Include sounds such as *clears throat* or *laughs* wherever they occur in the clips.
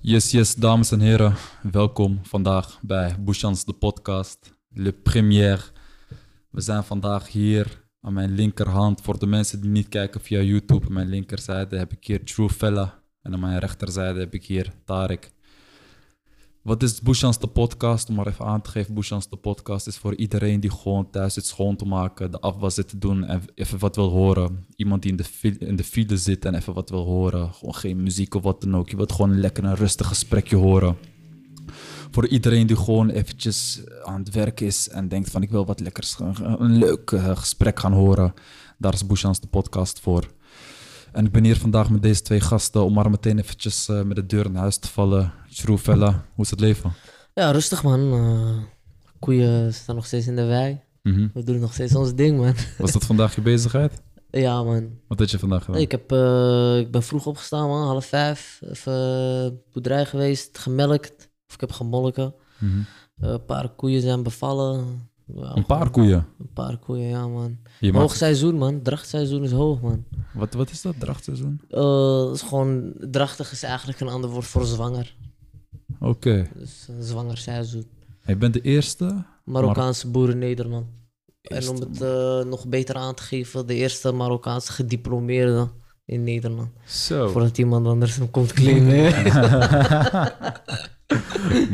Yes, yes, dames en heren. Welkom vandaag bij Bouchans, de podcast. Le première. We zijn vandaag hier aan mijn linkerhand. Voor de mensen die niet kijken via YouTube, aan mijn linkerzijde heb ik hier True Fella. En aan mijn rechterzijde heb ik hier Tarek. Wat is Bouchans, de podcast? Om maar even aan te geven, Bouchans, de podcast is voor iedereen die gewoon thuis zit schoon te maken, de afwas zit te doen en even wat wil horen. Iemand die in de, in de file zit en even wat wil horen. Gewoon geen muziek of wat dan ook. Je wilt gewoon lekker een rustig gesprekje horen. Voor iedereen die gewoon eventjes aan het werk is en denkt van ik wil wat lekkers, een, een leuk eh, gesprek gaan horen. Daar is Bouchans, de podcast voor. En ik ben hier vandaag met deze twee gasten om maar meteen eventjes eh, met de deur in huis te vallen. Shroefella, hoe is het leven? Ja, rustig man. Eh, koeien staan nog steeds in de wei. Mhm. We doen nog steeds ons ding, man. Was dat vandaag je bezigheid? *laughs* ja, man. Wat had je vandaag gedaan? Ik, heb, eh, ik ben vroeg opgestaan, man. Half vijf. Even eh, boerderij geweest, gemelkt. Of ik heb gemolken. Mhm. Een paar koeien zijn bevallen. Ja, Een paar koeien. Een paar koeien, ja, man. Hoog seizoen, man. Drachtseizoen is hoog, man. wat, wat is dat, drachtseizoen? Het is gewoon, drachtig is eigenlijk een ander woord voor zwanger. Oké. Dus een zwanger seizoen. Je bent de eerste? Marokkaanse boeren Nederland. Eerste, en om het eh, nog beter aan te geven, de eerste Marokkaanse gediplomeerde in Nederland. Zo. Voordat iemand anders hem komt claimen. *laughs*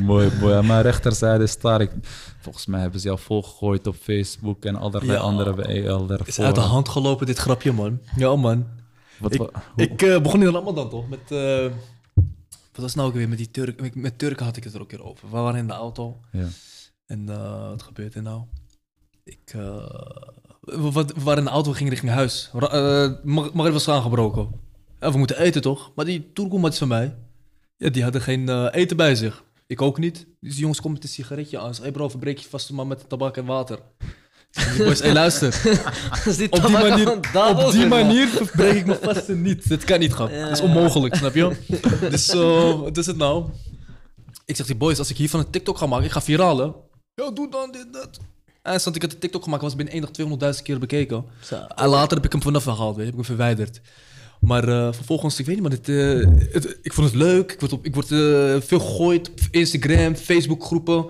mooi, mooi. Aan mijn rechterzijde is Tarek. Volgens mij hebben ze jou volgegooid op Facebook en allerlei Ja. andere WL daarvoor. is uit de hand gelopen, dit grapje, man. Ja, man. Wat, Ik- Ik eh, begon in de Ramadan, toch? Met, eh, wat was nou ook weer? Met die Turk, met, met Turken had ik het er ook weer over. We waren in de auto. ja. En eh, wat gebeurt er nou? Ik, eh, we, we- we waren in de auto, we gingen richting huis. Ra- eh, Mag was aangebroken. Ja, we moeten eten, toch? Maar die Turkoematjes van mij, ja, die hadden geen eten bij zich. Ik ook niet. Dus die jongens komen met een sigaretje aan. Ze hey bro, verbreek je vast maar met tabak en water. Die boys, hey luister. *laughs* Die Op die manier, op die manier verbreek ik mijn *laughs* vasten niet. Dat kan niet gaan. Ja, Dat is onmogelijk, snap je? *laughs* Dus zo, wat is het nou? Ik zeg die boys, als ik hiervan een TikTok ga maken, ik ga viralen. Ja, doe dan dit, dat. En stond ik had een TikTok gemaakt, was binnen 1 dag 200.000 keer bekeken. Zo. En later heb ik hem vanaf gehaald, weet heb ik hem verwijderd. Maar eh, vervolgens, ik weet niet, maar het, eh, het- ik vond het leuk. Ik word, op, ik word eh, veel gegooid op Instagram, Facebook groepen.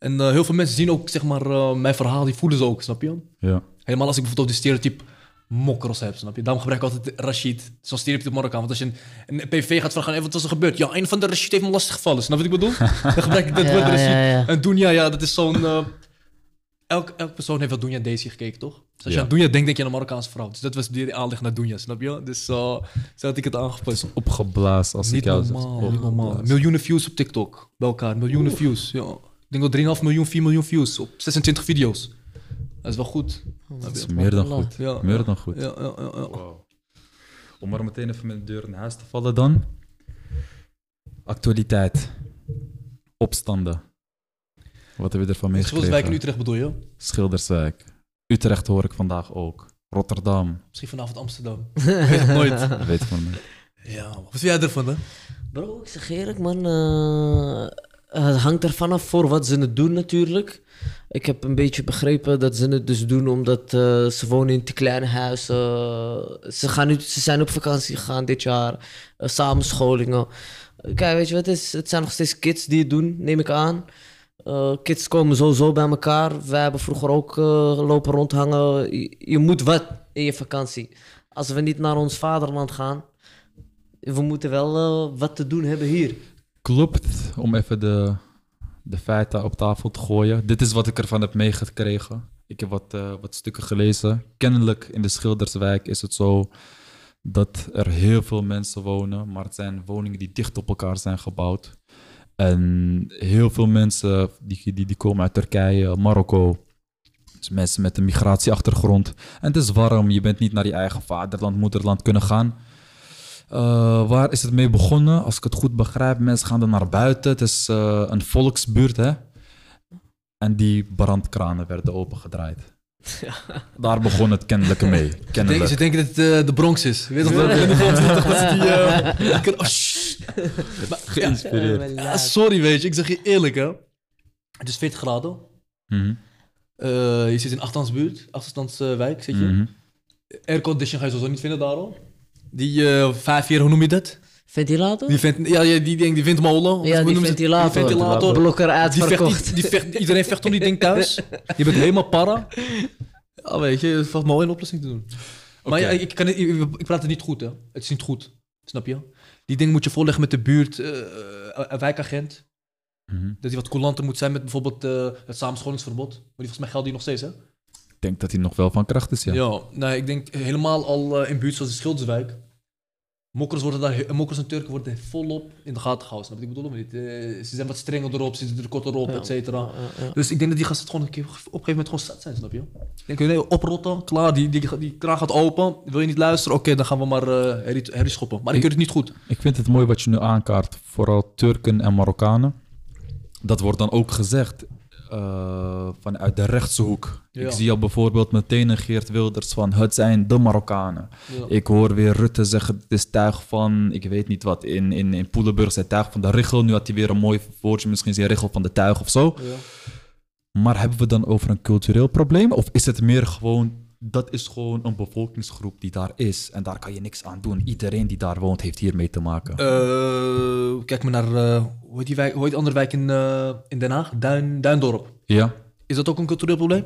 En eh, heel veel mensen zien ook, zeg maar, eh, mijn verhaal, die voelen ze ook, snap je? ja. Helemaal als ik bijvoorbeeld de stereotype mokros heb, snap je? Daarom gebruik ik altijd Rashid, zo'n stereotype Marokkaan. Want als je een, een PV gaat vragen, hey, wat was er gebeurd? Ja, een van de Rashid heeft me lastig gevallen, snap je wat ik bedoel? *laughs* Dan gebruik ik dat Ja, woord Rashid. ja, ja. En Dunja, ja, dat is zo'n... eh, elk, elk persoon heeft wel Dunja Daisy gekeken, toch? Dus als Ja. je aan Dunja denkt, denk je aan een Marokkaanse vrouw. Dus dat was die aanleg naar Dunja, snap je? Dus eh, zo had ik het aangepast. Opgeblazen als ik Niet jou normaal, zeg. niet normaal. Miljoenen views op TikTok, bij elkaar. Miljoenen views, ja. Ik denk wel 3,5 miljoen, 4 miljoen views op 26 video's. Dat is wel goed. Dat is meer dan goed. Ja, Meer dan goed. Ja, ja, ja, ja. Om maar meteen even met de deur in huis te vallen dan. Actualiteit. Opstanden. Wat heb je ervan meegekregen? Schilderswijk in Utrecht bedoel je? Schilderswijk. Utrecht hoor ik vandaag ook. Rotterdam. Misschien vanavond Amsterdam. Ik *laughs* weet het nooit. Dat weet ik van me. Ja, man. wat vind jij ervan, hè? Bro, ik zeg eerlijk, man. eh, het hangt ervan af voor wat ze het doen, natuurlijk. Ik heb een beetje begrepen dat ze het dus doen omdat eh, ze wonen in te kleine huizen. ze, gaan nu, ze zijn op vakantie gegaan dit jaar. eh, samenscholingen. Kijk, weet je wat het is? Het zijn nog steeds kids die het doen, neem ik aan. Eh, kids komen sowieso bij elkaar. Wij hebben vroeger ook eh, lopen rondhangen. Je, moet wat in je vakantie. Als we niet naar ons vaderland gaan, we moeten wel eh, wat te doen hebben hier. Klopt, om even de, de feiten op tafel te gooien. Dit is wat ik ervan heb meegekregen. Ik heb wat, eh, wat stukken gelezen. Kennelijk in de Schilderswijk is het zo dat er heel veel mensen wonen, maar het zijn woningen die dicht op elkaar zijn gebouwd. En heel veel mensen die, die, die komen uit Turkije, Marokko. Dus mensen met een migratieachtergrond. En het is warm, je bent niet naar je eigen vaderland, moederland kunnen gaan. Eh, waar is het mee begonnen? Als ik het goed begrijp, mensen gaan er naar buiten. Het is eh, een volksbuurt, hè? En die brandkranen werden opengedraaid. Daar begon het kennelijk mee. *laughs* Denk, ze Kennelijk. denken dat het eh, de Bronx is. Weet je in de *laughs* dat ze die... eh, *laughs* oh, shh. Maar, ja, Geïnspireerd. ja, sorry, weet je. Ik zeg je eerlijk, hè. Het is 40 graden. Mhm, Eh, je zit in achterstandsbuurt, achterstandswijk zit je. mhm. Aircondition ga je sowieso niet vinden daar al. Die eh vijf jaar, hoe noem je dat? Ventilator? Die, vent, ja, ja, die, ding, die windmolen. ja, die ventilator. Die ventilator. Blokker Die uitverkocht. vecht, die, die vecht, iedereen vecht om die ding thuis. *laughs* Je bent helemaal para. Ja, weet je, het valt me wel een oplossing te doen. Maar ja, ik, kan het, ik, ik praat het niet goed, hè. Het is niet goed. Snap je? Die ding moet je voorleggen met de buurt, eh, een wijkagent. Mhm. Dat hij wat coulanter moet zijn met bijvoorbeeld eh, het samenscholingsverbod. Maar die volgens mij geldt die nog steeds, hè? Ik denk dat hij nog wel van kracht is, ja. Ja, nee, ik denk helemaal al eh, in buurt zoals de Schilderswijk. Mokkers, worden daar, mokkers en Turken worden volop in de gaten gehouden. Snap je? Ik bedoel niet. Eh, ze zijn wat strenger erop, ze zitten er korter op, Ja. et cetera. Ja, ja. Dus ik denk dat die gasten het gewoon een keer, op een gegeven moment gewoon zat zijn, snap je? Ik denk, nee, oprotten, klaar, die, die, die kraan gaat open. Wil je niet luisteren? Oké, dan gaan we maar eh herrie, herrie schoppen. Maar ik keur het niet goed. Ik vind het mooi wat je nu aankaart, vooral Turken en Marokkanen. Dat wordt dan ook gezegd eh, vanuit de rechtse hoek. Ja. Ik zie al bijvoorbeeld meteen een Geert Wilders van het zijn de Marokkanen. Ja. Ik hoor weer Rutte zeggen het is tuig van, ik weet niet wat, in, in, in Poelenburg zei tuig van de richel. Nu had hij weer een mooi woordje, misschien zijn richel van de tuig of zo. Ja. Maar hebben we dan over een cultureel probleem? Of is het meer gewoon, dat is gewoon een bevolkingsgroep die daar is. En daar kan je niks aan doen. Iedereen die daar woont heeft hiermee te maken. Eh, kijk maar naar, eh, hoe, heet die wijk, hoe heet andere wijk in, eh, in Den Haag? Duin, Duindorp. ja. Is dat ook een cultureel probleem?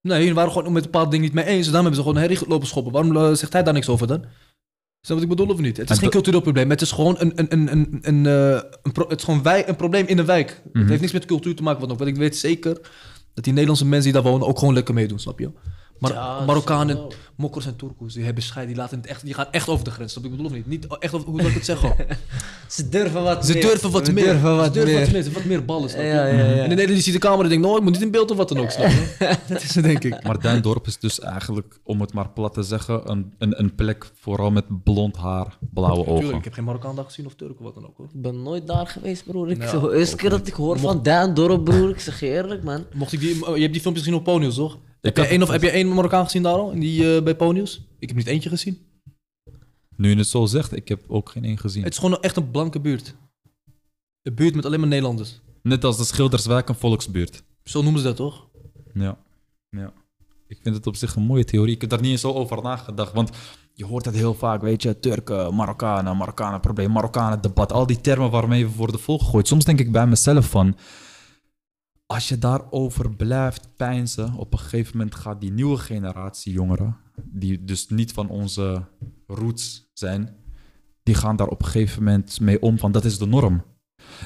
Nee, we waren gewoon met een paar dingen niet mee eens. En daarom hebben ze gewoon herrie lopen schoppen. Waarom zegt hij daar niks over dan? Is dat wat ik bedoel of niet? Het is En geen cultureel probleem. Het is gewoon een, een, een, een, een, een, pro- het is gewoon wij, een probleem in een wijk. Mhm. Het heeft niks met cultuur te maken. Want ik weet zeker dat die Nederlandse mensen die daar wonen ook gewoon lekker meedoen, snap je? Maar Ja, Marokkanen, zo. Mokkers en Turko's, die hebben scheid, die, laten het echt, die gaan echt over de grens. Wat ik bedoel of niet? Niet echt over, hoe zal ik het zeggen? *laughs* Ze durven wat Ze meer. durven wat Ze meer. durven wat Ze durven meer. wat meer. Ze wat meer ballen, snap je? Ja, ja, ja. En de Nederlander die ziet de camera en denkt, nou, ik moet niet in beeld of wat dan ook, snap je? *laughs* dat is het, denk ik. Maar Duindorp is dus eigenlijk, om het maar plat te zeggen, een, een, een plek vooral met blond haar, blauwe Tuurlijk, ogen. ik heb geen Marokkaan daar gezien of Turk of wat dan ook, hoor. Ik ben nooit daar geweest, broer. Ik Ja, zeg, de eerste keer dat ik hoor van Duindorp, broer. Ik zeg je eerlijk, man. Mocht ik die, je hebt die filmpjes gezien op Ponius, toch? Heb, jij één of, heb jij één Marokkaan gezien daar al, in die, eh, bij Ponius? Ik heb niet eentje gezien. Nu je het zo zegt, ik heb ook geen één gezien. Het is gewoon echt een blanke buurt. Een buurt met alleen maar Nederlanders. Net als de Schilderswijk een volksbuurt. Zo noemen ze dat, toch? Ja. ja. Ik vind het op zich een mooie theorie. Ik heb daar niet eens zo over nagedacht. Want je hoort het heel vaak, weet je, Turken, Marokkanen, Marokkanen probleem, Marokkanen debat. Al die termen waarmee we worden volgegooid. Soms denk ik bij mezelf van, als je daarover blijft peinzen, op een gegeven moment gaat die nieuwe generatie jongeren, die dus niet van onze roots zijn, die gaan daar op een gegeven moment mee om van, dat is de norm.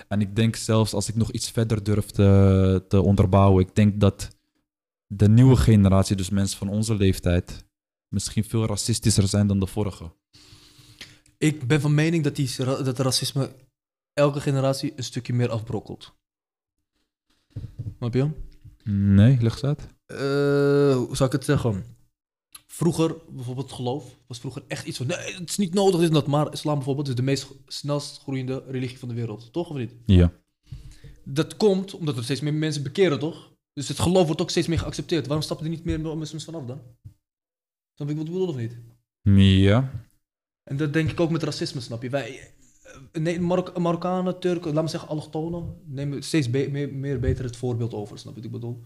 En ik denk zelfs, als ik nog iets verder durf te, te onderbouwen, ik denk dat de nieuwe generatie, dus mensen van onze leeftijd, misschien veel racistischer zijn dan de vorige. Ik ben van mening dat, die, dat racisme elke generatie een stukje meer afbrokkelt. Snap je? Nee, leg eens uit. Eh, hoe zou ik het zeggen? Vroeger, bijvoorbeeld geloof, was vroeger echt iets van... Nee, het is niet nodig, dit en dat. Maar islam bijvoorbeeld is de meest snelst groeiende religie van de wereld. Toch of niet? Ja. Dat komt omdat er steeds meer mensen bekeren, toch? Dus het geloof wordt ook steeds meer geaccepteerd. Waarom stappen er niet meer moslims vanaf dan? Snap ik wat ik bedoel of niet? Ja. En dat denk ik ook met racisme, snap je? Wij, nee, Marok Marokkanen, Turken, laat me zeggen allochtonen, nemen steeds be- meer, meer beter het voorbeeld over, snap je wat ik bedoel?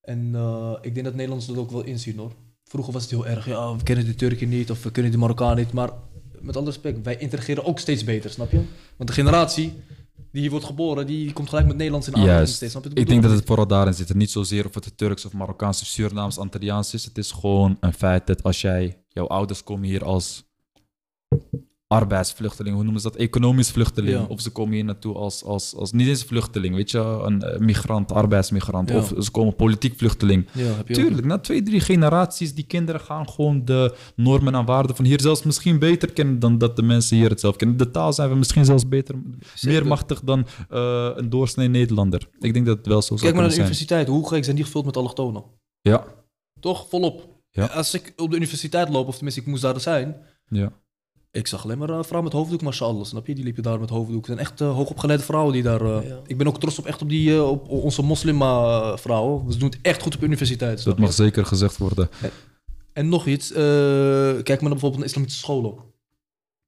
En eh, ik denk dat Nederlanders dat ook wel inzien hoor. Vroeger was het heel erg, ja, we kennen de Turken niet of we kunnen de Marokkaan niet, maar met alle respect, wij integreren ook steeds beter, snap je? Want de generatie die hier wordt geboren, die komt gelijk met Nederlands in aanraking steeds, snap je Ik bedoel? denk dat het vooral daarin zit. Niet zozeer of het de Turks of Marokkaans of Surinaams, Antilliaans is. Het is gewoon een feit dat als jij, jouw ouders komen hier als arbeidsvluchteling, hoe noemen ze dat? Economisch vluchteling. Ja. Of ze komen hier naartoe als, als, als niet eens vluchteling, weet je, een eh, migrant, arbeidsmigrant. Ja. Of ze komen politiek vluchteling. Ja. Tuurlijk, na twee, drie generaties, die kinderen gaan gewoon de normen en waarden van hier zelfs misschien beter kennen dan dat de mensen hier het zelf kennen. De taal zijn we misschien zelfs beter, meer machtig dan eh, een doorsnee Nederlander. Ik denk dat het wel zo zou Kijk maar naar de zijn. universiteit, hoe gek zijn die gevuld met allochtonen? Ja, Toch, volop. Ja. Als ik op de universiteit loop, of tenminste ik moest daar zijn, ja. Ik zag alleen maar uh, vrouwen met hoofddoek, mashallah, snap je? Die liepen daar met hoofddoek. Het zijn echt uh, hoogopgeleide vrouwen die daar... uh, Ja. Ik ben ook trots op echt op, die, uh, op onze moslima vrouwen. Ze doen het echt goed op universiteit. snap Dat je? mag zeker gezegd worden. En nog iets, uh, kijk maar naar bijvoorbeeld naar islamitische scholen.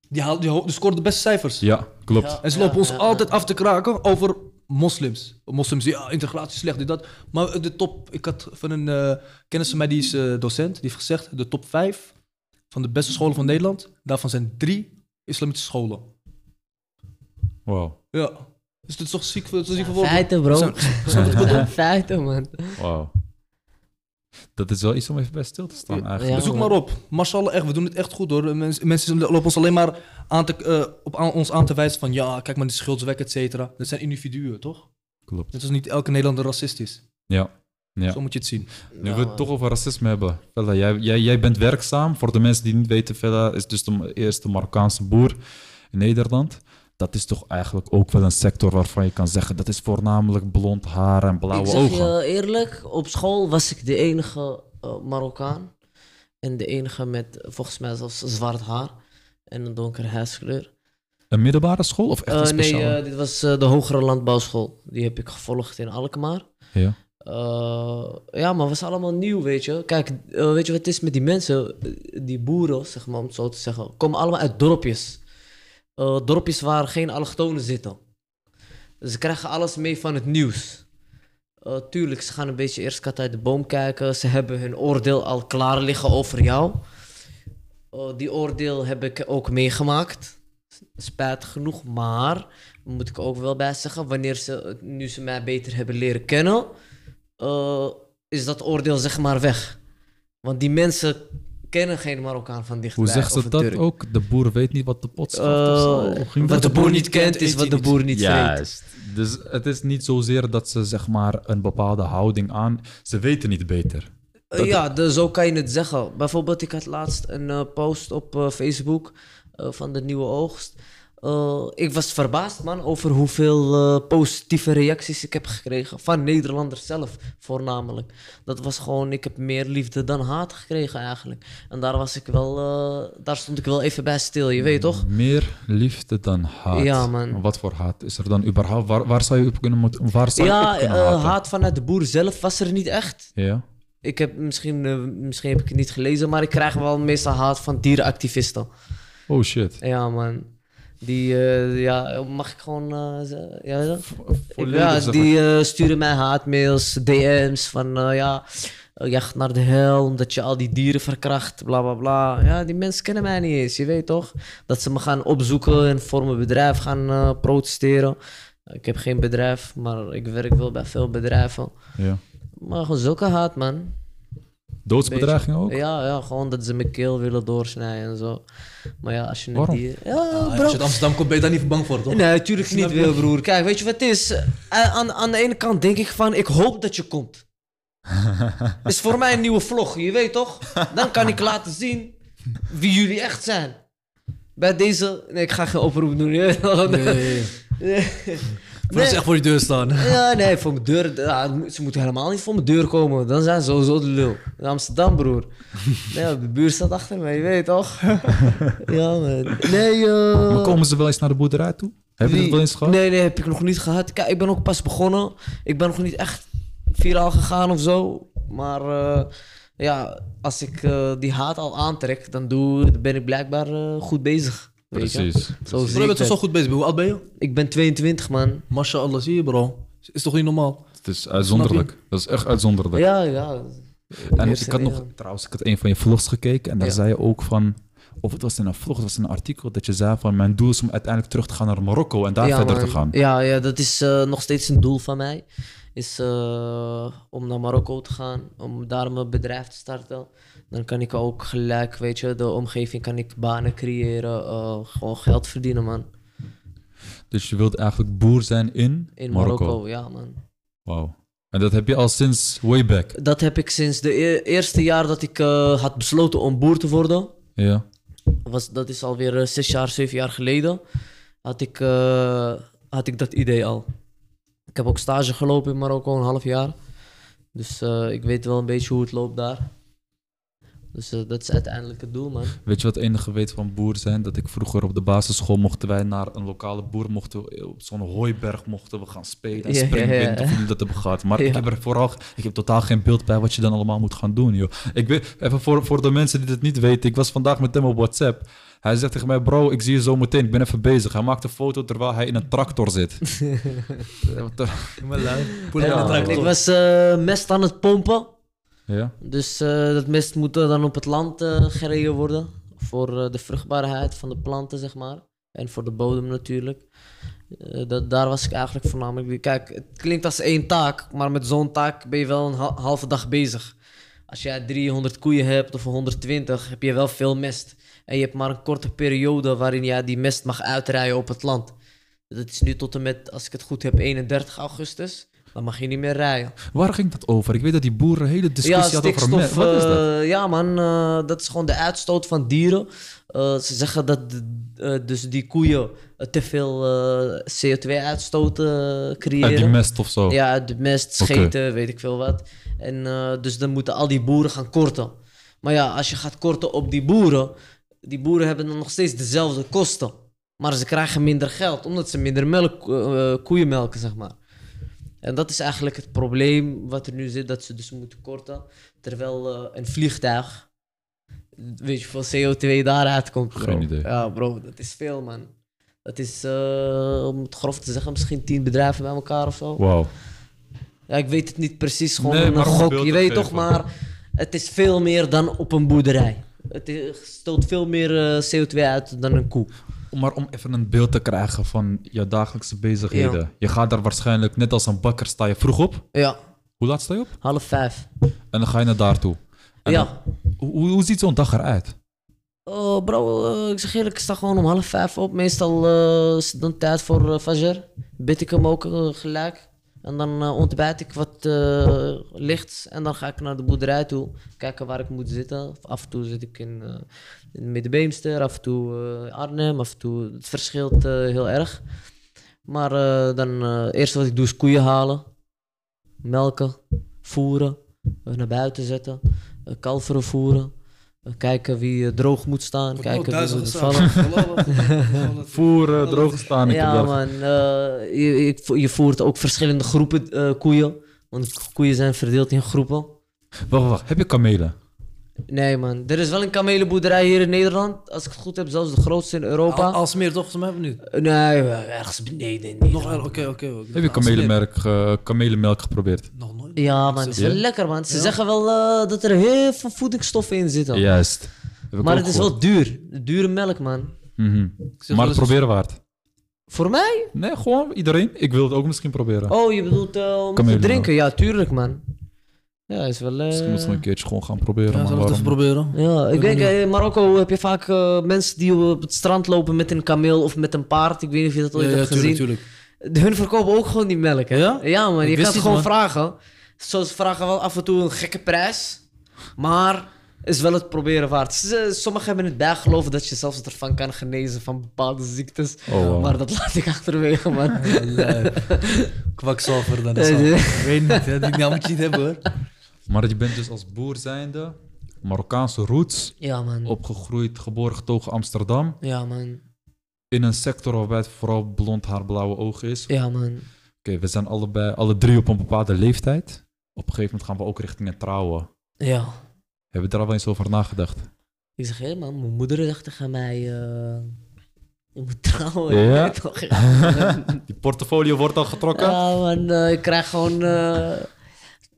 Die, haal, die, die scoren de beste cijfers. Ja, klopt. Ja. En ze lopen ons ja, altijd af te kraken over moslims. Moslims, ja, integratie slecht, dit, dat. Maar de top, ik had van een eh kennis van mij, die is eh, docent, die heeft gezegd, de top vijf van de beste scholen van Nederland, daarvan zijn drie islamitische scholen. Wauw. Ja. Dus dat is toch ziek, dat is ziek Ja, voor feiten, bro. *laughs* Feiten, man. Wauw. Dat is wel iets om even bij stil te staan eigenlijk. Ja, Zoek maar op. Mashallah, echt, we doen het echt goed hoor. Mensen, mensen lopen ons alleen maar aan te, eh, op aan, ons aan te wijzen van ja, kijk maar, die schuldswek, et cetera. Dat zijn individuen, toch? Klopt. Net als niet elke Nederlander racist is. Ja. Ja. Zo moet je het zien. Nu Ja, we het toch over racisme hebben. Fella, jij, jij, jij bent werkzaam. Voor de mensen die niet weten, Fella is dus de eerste Marokkaanse boer in Nederland. Dat is toch eigenlijk ook wel een sector waarvan je kan zeggen dat is voornamelijk blond haar en blauwe ik zeg ogen. je eerlijk, op school was ik de enige eh, Marokkaan. En de enige met, volgens mij zelfs zwart haar. En een donkere huidskleur. Een middelbare school of echt een Eh, nee, speciale? eh, dit was eh, de hogere landbouwschool. Die heb ik gevolgd in Alkmaar. ja. Eh, ja, maar het was allemaal nieuw, weet je. Kijk, eh, weet je wat het is met die mensen, die boeren, zeg maar, om het zo te zeggen, komen allemaal uit dorpjes. Eh, dorpjes waar geen allochtonen zitten. Ze krijgen alles mee van het nieuws. Tuurlijk, ze gaan een beetje eerst kat uit de boom kijken. Ze hebben hun oordeel al klaar liggen over jou. Die oordeel heb ik ook meegemaakt. Spijt genoeg, maar moet ik ook wel bij zeggen, wanneer ze, nu ze mij beter hebben leren kennen, eh, is dat oordeel zeg maar weg. Want die mensen kennen geen Marokkaan van dichtbij. Hoe zegt ze dat Turk. ook? De boer weet niet wat de pot zo. Eh, wat de boer niet kent, is wat de boer niet. Juist. Dus het is niet zozeer dat ze zeg maar een bepaalde houding aan... Ze weten niet beter. Eh, ja, dus zo kan je het zeggen. Bijvoorbeeld, ik had laatst een post op Facebook eh, van de nieuwe oogst. Eh, ik was verbaasd, man, over hoeveel eh, positieve reacties ik heb gekregen. Van Nederlanders zelf, voornamelijk. Dat was gewoon, ik heb meer liefde dan haat gekregen, eigenlijk. En daar was ik wel, eh, daar stond ik wel even bij stil, je weet toch? Meer liefde dan haat. Ja, man. Wat voor haat is er dan überhaupt? Waar, waar zou je op kunnen moeten? Waar zou Ja, op kunnen haat vanuit de boer zelf was er niet echt. Ja. Ik heb misschien, misschien heb ik het niet gelezen, maar ik krijg wel meestal haat van dierenactivisten. Oh shit. Ja, man. Die, eh, ja, mag ik gewoon, eh, ja, die eh, sturen mij haatmails, DM's van, ja, jacht naar de hel, omdat je al die dieren verkracht, bla bla bla. Ja, die mensen kennen mij niet eens, je weet toch? Dat ze me gaan opzoeken en voor mijn bedrijf gaan protesteren. Ik heb geen bedrijf, maar ik werk wel bij veel bedrijven. Ja. Maar gewoon zulke haat, man. Doodsbedreiging ook? Ja, ja, gewoon dat ze mijn keel willen doorsnijden en zo. Maar ja, als je Waarom? dier... Ja, Ah, bro. als je uit Amsterdam komt, ben je daar niet bang voor, toch? Nee, natuurlijk niet, wil broer. Kijk, weet je wat het is? Eh, Aan, aan de ene kant denk ik van, ik hoop dat je komt. *laughs* is voor mij een nieuwe vlog, je weet toch? Dan kan ik laten zien wie jullie echt zijn. Bij deze... Nee, ik ga geen oproep doen. toch? Nee, nee, *laughs* nee. Nee. Ze echt voor je deur staan. Ja, nee, voor mijn deur. ja, ze moeten helemaal niet voor mijn deur komen. Dan zijn ze sowieso de lul. In Amsterdam, broer. Nee, de buurt staat achter me, je weet toch? *laughs* ja, man. Nee, eh. Maar komen ze wel eens naar de boerderij toe? Heb je dat wel eens gehad? Nee, nee, heb ik nog niet gehad. Kijk, ik ben ook pas begonnen. Ik ben nog niet echt viraal gegaan of zo. Maar eh, ja, als ik eh, die haat al aantrek, dan, doe, dan ben ik blijkbaar eh, goed bezig. Precies. Zo Bro, je bent ik toch zo goed bezig. Hoe oud ben je? Ik ben 22, man. Mashallah, zie je bro. Is toch niet normaal? Het is uitzonderlijk. Dat is echt uitzonderlijk. Ja, ja. En ik had nog, trouwens, ik had een van je vlogs gekeken en daar Ja. zei je ook van, of het was in een vlog, het was in een artikel, dat je zei van, mijn doel is om uiteindelijk terug te gaan naar Marokko en daar Ja, verder man. te gaan. Ja, ja, dat is eh, nog steeds een doel van mij. Is eh, om naar Marokko te gaan, om daar mijn bedrijf te starten. Dan kan ik ook gelijk, weet je, de omgeving kan ik banen creëren, eh, gewoon geld verdienen, man. Dus je wilt eigenlijk boer zijn in, In Marokko. Marokko, ja, man. Wauw. En dat heb je al sinds way back. Dat heb ik sinds de e- eerste jaar dat ik eh, had besloten om boer te worden. Ja. Was, dat is alweer eh, zes jaar, zeven jaar geleden. Had ik, had ik dat idee al. Ik heb ook stage gelopen in Marokko, een half jaar. Dus ik weet wel een beetje hoe het loopt daar. Dus eh, dat is uiteindelijk het doel, man. Weet je wat het enige weet van boer zijn? Dat ik vroeger op de basisschool mochten wij naar een lokale boer, mochten we op zo'n hooiberg mochten we gaan spelen en Ja, ja, springen. Ik weet ja. niet of jullie dat hebben gehad. Maar ik Ja. heb er vooral, ik heb totaal geen beeld bij wat je dan allemaal moet gaan doen, joh. Ik weet, even voor, voor de mensen die het niet weten, ik was vandaag met hem op WhatsApp. Hij zegt tegen mij, bro, ik zie je zo meteen, ik ben even bezig. Hij maakt een foto terwijl hij in een tractor zit. *laughs* Ja, tractor. ik was eh, mest aan het pompen. Ja? Dus eh, dat mest moet dan op het land eh, gereden worden. Voor eh, de vruchtbaarheid van de planten, zeg maar. En voor de bodem natuurlijk. Dat, daar was ik eigenlijk voornamelijk. Kijk, het klinkt als één taak, maar met zo'n taak ben je wel een ha- halve dag bezig. Als jij 300 koeien hebt of 120, heb je wel veel mest. En je hebt maar een korte periode waarin jij die mest mag uitrijden op het land. Dat is nu tot en met, als ik het goed heb, 31 augustus. Dan mag je niet meer rijden. Waar ging dat over? Ik weet dat die boeren een hele discussie hadden over mest. Wat is dat? eh, ja, man, eh, dat is gewoon de uitstoot van dieren. Eh, ze zeggen dat de- dus die koeien te veel eh, CO2 uitstoten Uit creëren. die mest of zo? Ja, uit de mest, scheten, weet ik veel wat. En dus dan moeten al die boeren gaan korten. Maar ja, als je gaat korten op die boeren, die boeren hebben dan nog steeds dezelfde kosten. Maar ze krijgen minder geld, omdat ze minder melk, koeien melken, zeg maar. En dat is eigenlijk het probleem wat er nu zit, dat ze dus moeten korten. Terwijl eh, een vliegtuig, weet je hoeveel CO2 daaruit komt, bro. Geen idee. Ja, bro, dat is veel, man. Dat is, eh, om het grof te zeggen, misschien tien bedrijven bij elkaar of zo. Wauw. Ja, ik weet het niet precies, gewoon Nee, een gok. Je weet toch, maar het is veel meer dan op een boerderij. Het is- stoot veel meer eh, CO2 uit dan een koe. Maar om even een beeld te krijgen van je dagelijkse bezigheden. Ja. Je gaat daar waarschijnlijk, net als een bakker, sta je vroeg op. Ja, Hoe laat sta je op? half vijf. En dan ga je naar daartoe. En ja. dan- hoe, hoe, ziet zo'n dag eruit? Oh, bro, eh, ik zeg eerlijk, ik sta gewoon om half vijf op. Meestal eh, is het dan tijd voor uh, Fajr. Bid ik hem ook eh, gelijk. En dan eh, ontbijt ik wat eh, lichts. En dan ga ik naar de boerderij toe. Kijken waar ik moet zitten. Af en toe zit ik in, eh in Middenbeemster. Af en toe eh, Arnhem. Af en toe. Het verschilt eh, heel erg. Maar eh, dan uh, eerst wat ik doe is koeien halen. Melken. Voeren. naar buiten zetten. kalveren voeren. kijken wie droog moet staan. kijken wie moet *laughs* vallen. Voeren, droog staan. Ik Ja, heb man. eh, je, je, vo- je voert ook verschillende groepen eh, koeien. Want koeien zijn verdeeld in groepen. Wacht, wacht. Heb je kamelen? Nee, man. Er is wel een kamelenboerderij hier in Nederland. Als ik het goed heb, zelfs de grootste in Europa. Al- Alsmeer toch, ze hebben nu. Eh, nee, ergens beneden. in Nog wel, oké, oké. oké. Heb je kamelenmerk, ge- kamelenmelk geprobeerd? Nog nooit. Ja, man. Het is wel Ja? lekker, man. Ze zeggen wel eh, dat er heel veel voedingsstoffen in zitten. Juist. Heb ik maar ook het is gehoord. wel duur. Dure melk, man. Mhm. zeg Maar wel het eens- proberen waard. Voor mij? Nee, gewoon iedereen. Ik wil het ook misschien proberen. Oh, je bedoelt eh, om te Kamelenmelk. drinken? Ja, tuurlijk, man. Ja, is wel... eh, Misschien moeten we een keertje gewoon gaan proberen. Ja, man. we het even proberen? Ja, ik denk in Marokko heb je vaak eh, mensen die op het strand lopen met een kameel of met een paard. Ik weet niet of je dat ooit Ja, ja, hebt tuurlijk, gezien. tuurlijk. Hun verkopen ook gewoon die melk. Hè? Ja? Ja, man. Ik Je kan het gewoon man. vragen. Zo, ze vragen wel af en toe een gekke prijs. Maar is wel het proberen waard. Sommigen hebben het bijgeloven dat je zelfs ervan kan genezen van bepaalde ziektes. Oh, wow. Maar dat laat ik achterwege, man. *laughs* Kwakzalver dan. Is. Ik weet niet, hè. die naam moet je niet hebben hoor. Maar je bent dus als boer zijnde, Marokkaanse roots, ja, man. opgegroeid, geboren, getogen Amsterdam. Ja, man. In een sector waarbij het vooral blond haar, blauwe ogen is. Ja, man. Oké, we zijn allebei, alle drie op een bepaalde leeftijd. Op een gegeven moment gaan we ook richting het trouwen. Ja. Hebben we er al eens over nagedacht? Ik zeg, hé man, mijn moeder dacht tegen mij... eh je moet trouwen. Ja? *laughs* Ik toch, *laughs* Die portfolio wordt al getrokken? Ja, man, eh, ik krijg gewoon, eh,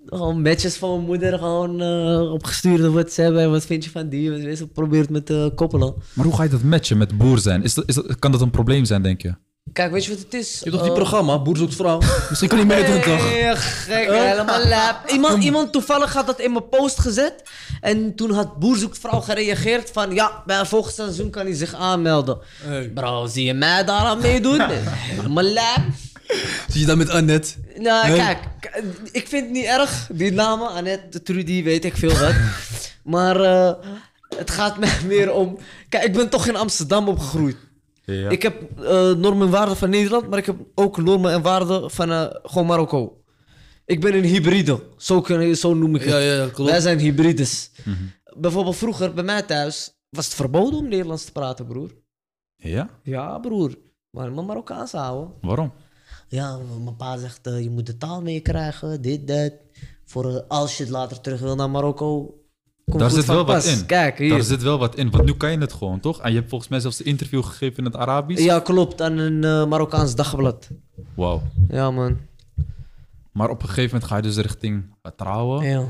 gewoon matches van mijn moeder gewoon eh, opgestuurd op WhatsApp. En wat vind je van die? Weet je, Probeer het met te koppelen. Maar hoe ga je dat matchen met boer zijn? Is dat, is dat, kan dat een probleem zijn, denk je? Kijk, weet je wat het is? Je hebt toch die Eh, programma, Boer zoekt vrouw? *laughs* Misschien kan je meedoen toch? Nee, gek, helemaal lap. Iemand, iemand toevallig had dat in mijn post gezet. En toen had Boerzoekvrouw gereageerd van... Ja, bij een volgend seizoen kan hij zich aanmelden. Hey. Bro, zie je mij daar aan meedoen? *laughs* helemaal lap. Zie je dan met Annette? Nou, Nee. kijk, ik vind het niet erg, die namen, Annette, Trudy, weet ik veel wat. *laughs* maar eh, het gaat mij meer om... Kijk, ik ben toch in Amsterdam opgegroeid. Ja. Ik heb eh, normen en waarden van Nederland, maar ik heb ook normen en waarden van eh, gewoon Marokko. Ik ben een hybride, zo, kun je- zo noem ik het. Ja, ja, ja, klopt. Wij zijn hybrides. bijvoorbeeld vroeger bij mij thuis was het verboden om Nederlands te praten, broer. Ja? Ja, broer. Maar mijn Marokkaans houden. Waarom? Ja, mijn pa zegt, eh, je moet de taal meekrijgen, dit, dat. Voor als je het later terug wil naar Marokko, komt Daar zit wel wat in. Kijk, hier. Daar zit wel wat in, want nu kan je het gewoon, toch? En je hebt volgens mij zelfs een interview gegeven in het Arabisch. Ja, klopt, aan een eh, Marokkaans dagblad. Wauw. Ja, man. Maar op een gegeven moment ga je dus richting trouwen. Ja.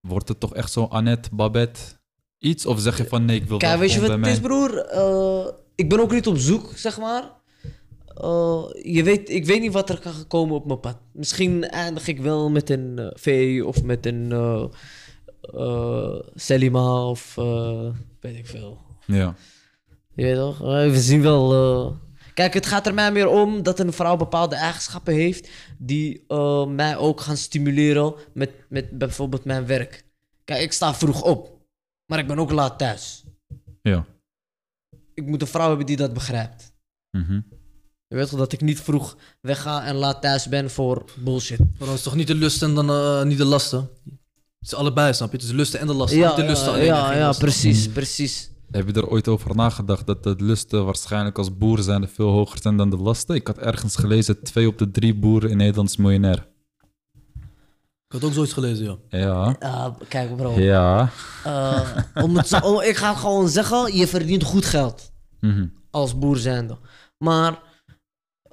Wordt het toch echt zo Annette, Babette, iets? Of zeg je van nee, ik wil Kijk, weet je wat het is, broer? Eh, ik ben ook niet op zoek, zeg maar. Eh, je weet, ik weet niet wat er kan komen op mijn pad. Misschien eindig ik wel met een V of met een eh, eh, Selima of eh, weet ik veel. Ja. Je weet toch? Eh, we zien wel. eh, Kijk, het gaat er mij meer om dat een vrouw bepaalde eigenschappen heeft die eh, mij ook gaan stimuleren met, met bijvoorbeeld mijn werk. Kijk, ik sta vroeg op, maar ik ben ook laat thuis. Ja. Ik moet een vrouw hebben die dat begrijpt. Mhm. Je weet toch dat ik niet vroeg wegga en laat thuis ben voor bullshit. Maar dan is toch niet de lusten en dan eh, niet de lasten? Het is allebei, snap je? Het is de lusten en de lasten. Ja, niet de lusten ja, alleen ja, geen ja, lasten. precies, precies. Heb je er ooit over nagedacht dat de lusten waarschijnlijk als boer zijn veel hoger zijn dan de lasten? Ik had ergens gelezen, twee op de drie boeren in Nederland is miljonair. Ik had ook zoiets gelezen, ja. Ja. Ja, kijk bro. Ja. Eh, om het zo, om- ik ga gewoon zeggen, je verdient goed geld. Mhm. als boer zijnde. Maar